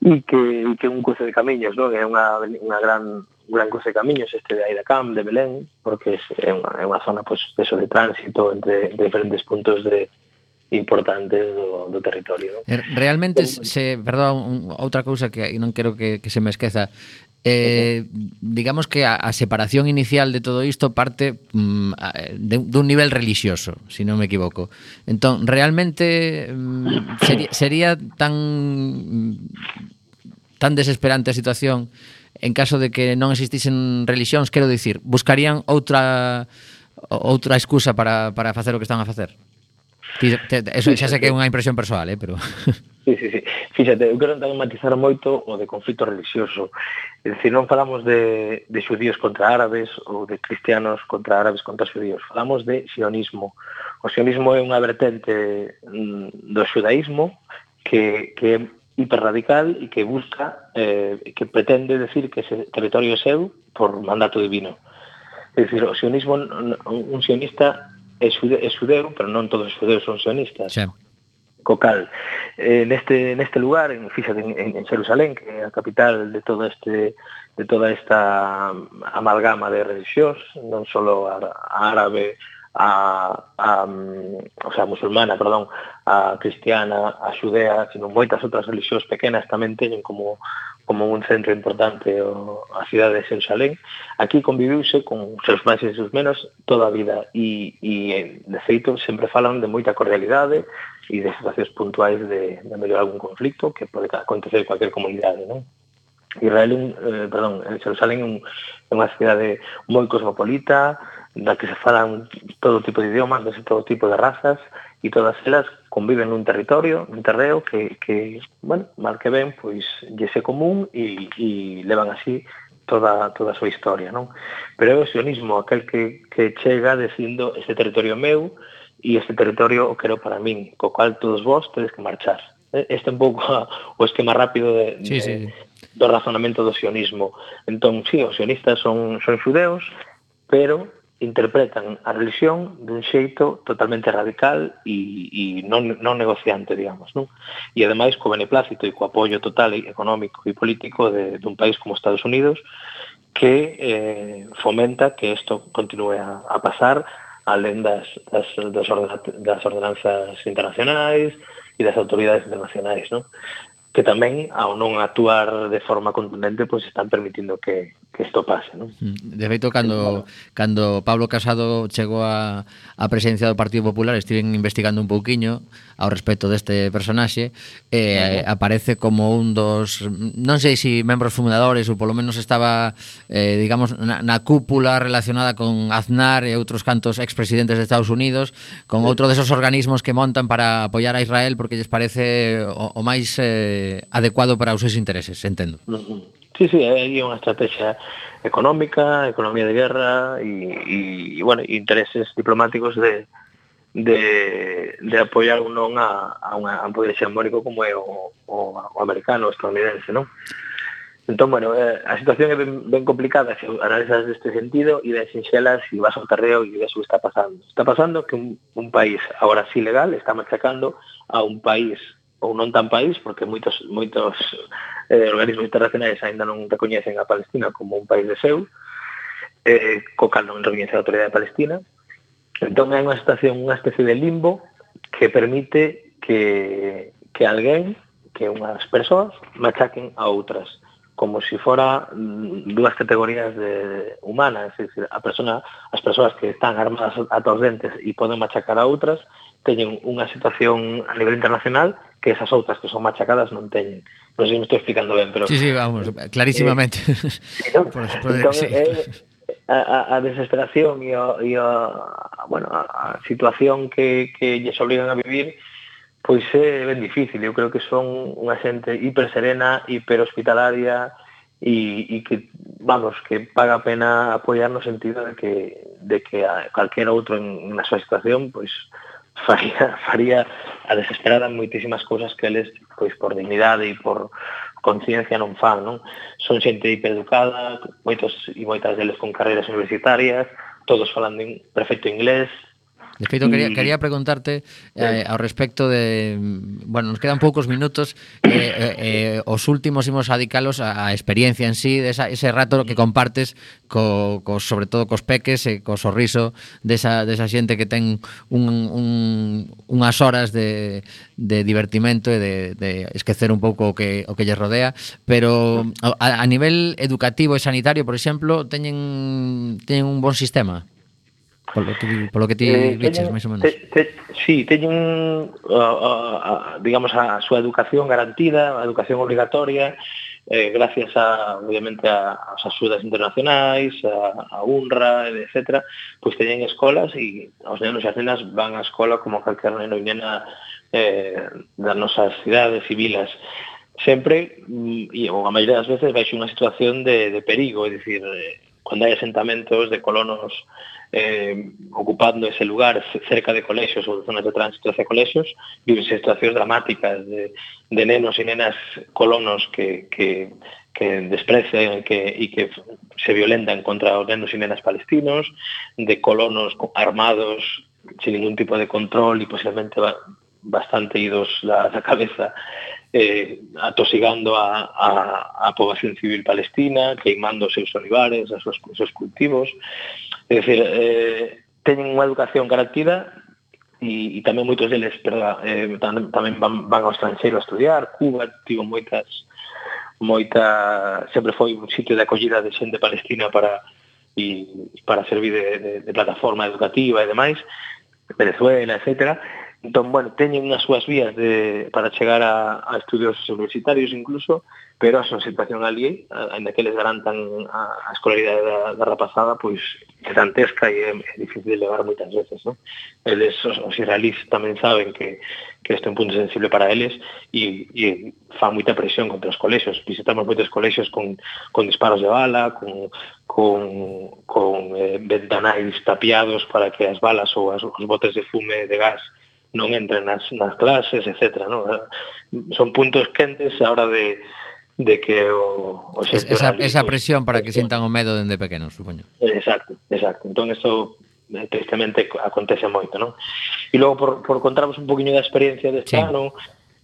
e que, e que un cruce de camiños, non? É unha, unha gran gran cruce de camiños este de Aidacam, de Belén, porque é unha, é unha zona pois, pues, de, eso, de tránsito entre, entre diferentes puntos de, importantes do, do territorio. Non? Er, realmente, se, perdón, outra cousa que non quero que, que se me esqueza, Eh, digamos que a, a separación inicial de todo isto parte mm, de, dun nivel religioso, se si non me equivoco. Entón, realmente mm, sería, sería tan tan desesperante a situación en caso de que non existisen religións, quero dicir, buscarían outra outra excusa para, para facer o que están a facer? Eso xa sei que é unha impresión persoal, eh, pero... Sí, sí, sí. Fíxate, eu quero tamén matizar moito o de conflito religioso. É dicir, non falamos de, de xudíos contra árabes ou de cristianos contra árabes contra xudíos. Falamos de sionismo. O sionismo é unha vertente mm, do xudaísmo que, que é hiperradical e que busca, eh, que pretende decir que ese territorio é seu por mandato divino. É dicir, o sionismo, un sionista é, xude, é xudeu, pero non todos os xudeus son sionistas. Xa. Co cal, eh, neste, neste lugar, en, fíxate, en, en Jerusalén, que é a capital de todo este de toda esta amalgama de religións, non só a árabe, a, a, mm, o sea, a musulmana, perdón, a cristiana, a xudea, sino moitas outras religións pequenas tamén teñen como como un centro importante o a cidade de Xerusalén, aquí conviviuse con seus máis e seus menos toda a vida e, e de feito sempre falan de moita cordialidade e de situacións puntuais de, de mellorar algún conflicto que pode acontecer en cualquier comunidade, non? Israel, eh, perdón, eh, Xerusalén é, un, é unha cidade moi cosmopolita, da que se falan todo tipo de idiomas, de todo tipo de razas, e todas elas conviven nun territorio, nun terreo que, que bueno, mal que ben, pois lle se común e, e levan así toda, toda a súa historia, non? Pero é o sionismo, aquel que, que chega dicindo este territorio meu e este territorio o quero para min, co cual todos vos tedes que marchar. Eh, este é un pouco o esquema rápido de, sí, de, sí. do razonamento do sionismo. Entón, sí, os sionistas son, son xudeus, pero interpretan a religión dun xeito totalmente radical e, e non, non negociante, digamos, non? E ademais co beneplácito e co apoio total e económico e político de, dun país como Estados Unidos que eh, fomenta que isto continue a, a pasar alén das, das, das, ordenanzas internacionais e das autoridades internacionais, non? que tamén ao non actuar de forma contundente pois están permitindo que, que isto pase non? Mm. De feito, cando, cando Pablo Casado chegou a, a presidencia do Partido Popular estiven investigando un pouquiño ao respecto deste personaxe eh, aparece como un dos non sei se si membros fundadores ou polo menos estaba eh, digamos na, na cúpula relacionada con Aznar e outros cantos expresidentes de Estados Unidos con outro desos organismos que montan para apoiar a Israel porque lles parece o, o máis eh, adecuado para os seus intereses, entendo. Sí, sí, hai unha estrategia económica, economía de guerra e, e, e bueno, intereses diplomáticos de, de, de apoiar ou non a, a, unha, a un poder xambónico como é o, o, o americano, o estadounidense, non? Entón, bueno, eh, a situación é ben, ben complicada se analizas deste sentido e de sinxelas e vas ao terreo e ves o que está pasando. Está pasando que un, un país agora sí legal está machacando a un país ou non tan país, porque moitos moitos eh, organismos internacionais aínda non recoñecen a Palestina como un país de seu, eh, co cal non recoñece a autoridade palestina, Entón hai unha situación, unha especie de limbo que permite que, que alguén, que unhas persoas, machaquen a outras como se si fora mm, dúas categorías de humanas, é dicir, a persona, as persoas que están armadas ata os dentes e poden machacar a outras, teñen unha situación a nivel internacional que esas outras que son machacadas non teñen. Non sei se me estou explicando ben, pero... Sí, sí, vamos, clarísimamente. Eh, no? Entón, por, por, entón, sí. Eh, a, a desesperación e a, e a, bueno, a situación que, que lles obligan a vivir pois é ben difícil. Eu creo que son unha xente hiper serena, hiper hospitalaria e, e que, vamos, que paga a pena apoiar no sentido de que, de que a calquera outro en, na súa situación pois faría, faría a desesperada moitísimas cousas que eles pois por dignidade e por conciencia non fan, non? Son xente hipereducada, moitos e moitas deles con carreiras universitarias, todos falando en perfecto inglés, De feito, quería, mm. quería preguntarte eh, ao respecto de... Bueno, nos quedan poucos minutos. Eh, eh, eh, os últimos imos adicalos a, a experiencia en sí, de de ese rato que compartes, co, co, sobre todo cos peques, e co sorriso desa, desa xente que ten un, un, unhas horas de, de divertimento e de, de esquecer un pouco o que, o que lle rodea. Pero a, a nivel educativo e sanitario, por exemplo, teñen, teñen un bon sistema? Polo que, polo que ti eh, viches, máis ou menos. Te, te, sí, teñen, uh, uh, digamos, a súa educación garantida, a educación obligatoria, eh, gracias a, obviamente, a, as axudas internacionais, a, a UNRWA, etc., pois teñen escolas e os nenos e as nenas van á escola como calquer neno e nena eh, das nosas cidades e vilas sempre, mm, e ou a maioría das veces, baixo unha situación de, de perigo, é dicir, eh, cando hai asentamentos de colonos eh, ocupando ese lugar cerca de colexios ou zonas de tránsito hacia colexios, viven situacións dramáticas de, de nenos e nenas colonos que, que, desprecian que, e que se violentan contra os nenos e nenas palestinos, de colonos co- armados sin ningún tipo de control e posiblemente ba- bastante idos da, da cabeza eh, atosigando a, a, a poboación civil palestina, queimando os seus olivares, os seus, os seus cultivos. É dicir, eh, teñen unha educación garantida e, e tamén moitos deles perdón, eh, tamén van, van ao estranxeiro a estudiar. Cuba tivo moitas moita sempre foi un sitio de acollida de xente palestina para e para servir de, de, de plataforma educativa e demais Venezuela, etcétera Entón, bueno, teñen as súas vías de, para chegar a, a estudios universitarios incluso, pero a súa situación ali, ainda que les garantan a, a escolaridade da, da rapazada, pois gigantesca e é, é difícil de levar moitas veces, non? Eles, os, os israelís tamén saben que, que este é un punto sensible para eles e, e fan moita presión contra os colexios. Visitamos moitos colexios con, con disparos de bala, con, con, con eh, ventanais tapiados para que as balas ou as, os botes de fume de gas non entren nas, nas clases, etc. Non? Son puntos quentes a hora de, de que o, o es, esa, esa presión para que sintan o medo dende pequenos, supoño. Exacto, exacto. Entón, eso eh, tristemente acontece moito, non? E logo, por, por contarvos un poquinho da experiencia deste sí. ano,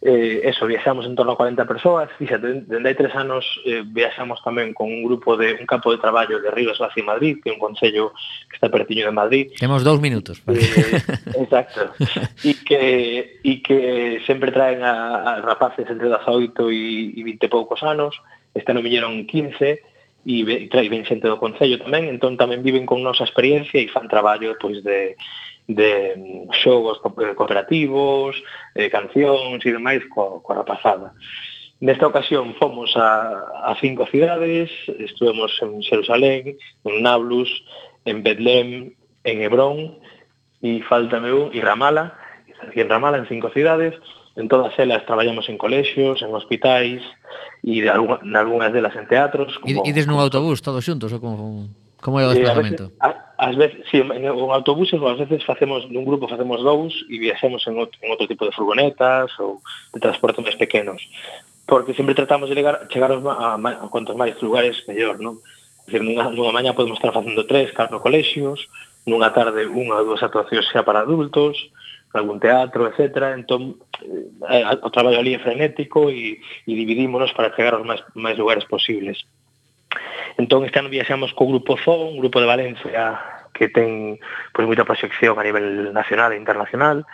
eh, eso, viaxamos en torno a 40 persoas, fíxate, dende hai tres anos eh, viaxamos tamén con un grupo de un campo de traballo de Rivas Vaci Madrid, que é un concello que está pertiño de Madrid. Temos dous minutos. Para... Eh, exacto. E que, e que sempre traen a, a rapaces entre 18 e, e 20 e poucos anos, este ano viñeron 15, e, e trae ben xente do Concello tamén, entón tamén viven con nosa experiencia e fan traballo pois de de mm, xogos eh, cooperativos, eh, cancións e demais coa, coa rapazada. Nesta ocasión fomos a, a cinco cidades, estuvemos en Xerusalén, en Nablus, en Betlem, en Hebrón, e faltame un, e Ramala, e en Ramala en cinco cidades, en todas elas traballamos en colexios, en hospitais, e de algún, algunhas delas en teatros. Como, e, ides nun autobús todos xuntos ou como... Como é o desplazamento? Ás veces, sí, en, en autobuses ou ás veces facemos nun grupo facemos dous e viaxamos en outro, en outro tipo de furgonetas ou de transporte máis pequenos porque sempre tratamos de ligar, chegar a, a, a cuantos máis lugares mellor, non? Decir, nunha, nunha maña podemos estar facendo tres, catro colexios, nunha tarde unha ou dúas actuacións xa para adultos, algún teatro, etc. Entón, eh, o traballo ali é frenético e, e dividímonos para chegar aos máis, máis lugares posibles. Entón, este ano viaxamos co Grupo Zoo, un grupo de Valencia que ten pois, moita proxección a nivel nacional e internacional.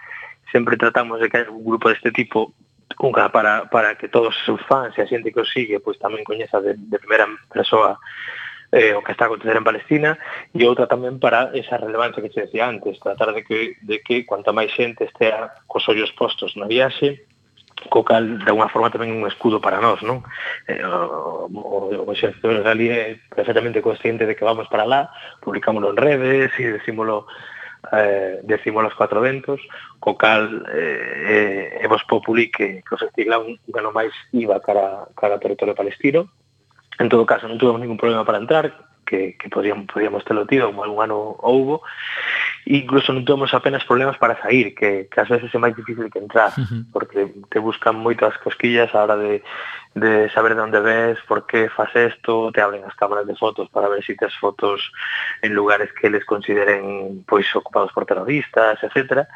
Sempre tratamos de que hai un grupo deste tipo unha para, para que todos os seus fans e a xente que os sigue pois tamén coñeza de, de primeira persoa eh, o que está a acontecer en Palestina e outra tamén para esa relevancia que se decía antes, tratar de que, de que cuanta máis xente estea cos ollos postos na viaxe co cal de unha forma tamén un escudo para nós, non? Eh, o, o, o exército israelí é perfectamente consciente de que vamos para lá, publicámoslo en redes e decímolo eh, decímolo aos cuatro ventos, co cal eh, eh, vos Populi que, que o un gala máis IVA cara, cara ao territorio palestino. En todo caso, non tuvemos ningún problema para entrar, que, que podíamos, podíamos telo tido, como algún ano houbo, e incluso non temos apenas problemas para sair, que, que ás veces é máis difícil que entrar, uh -huh. porque te buscan moitas cosquillas a hora de, de saber de onde ves, por que fas isto, te abren as cámaras de fotos para ver si tes fotos en lugares que les consideren pois ocupados por terroristas, etcétera.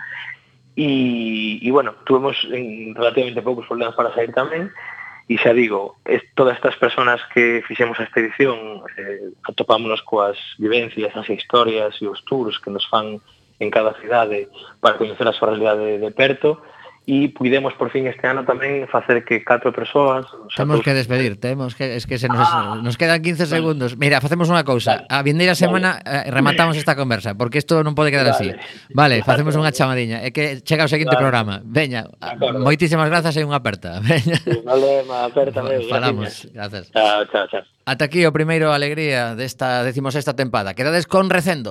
E, e bueno, tuvemos en, relativamente poucos problemas para sair tamén, E xa digo, es, todas estas personas que fixemos a expedición eh, atopámonos coas vivencias, as historias e os tours que nos fan en cada cidade para coñecer a súa realidade de perto e puidemos por fin este ano tamén facer que catro persoas... Temos que despedir, temos que, es que se nos, ah, nos quedan 15 segundos. Mira, facemos unha cousa, a vindeira semana eh, vale. rematamos esta conversa, porque isto non pode quedar vale. así. Vale, facemos unha chamadiña, é que chega o seguinte vale. programa. Veña, moitísimas grazas e unha aperta. Veña. Vale, aperta, meu, Falamos, grazas. Chao, chao, chao. Ata aquí o primeiro alegría desta 16ª tempada. Quedades con Recendo.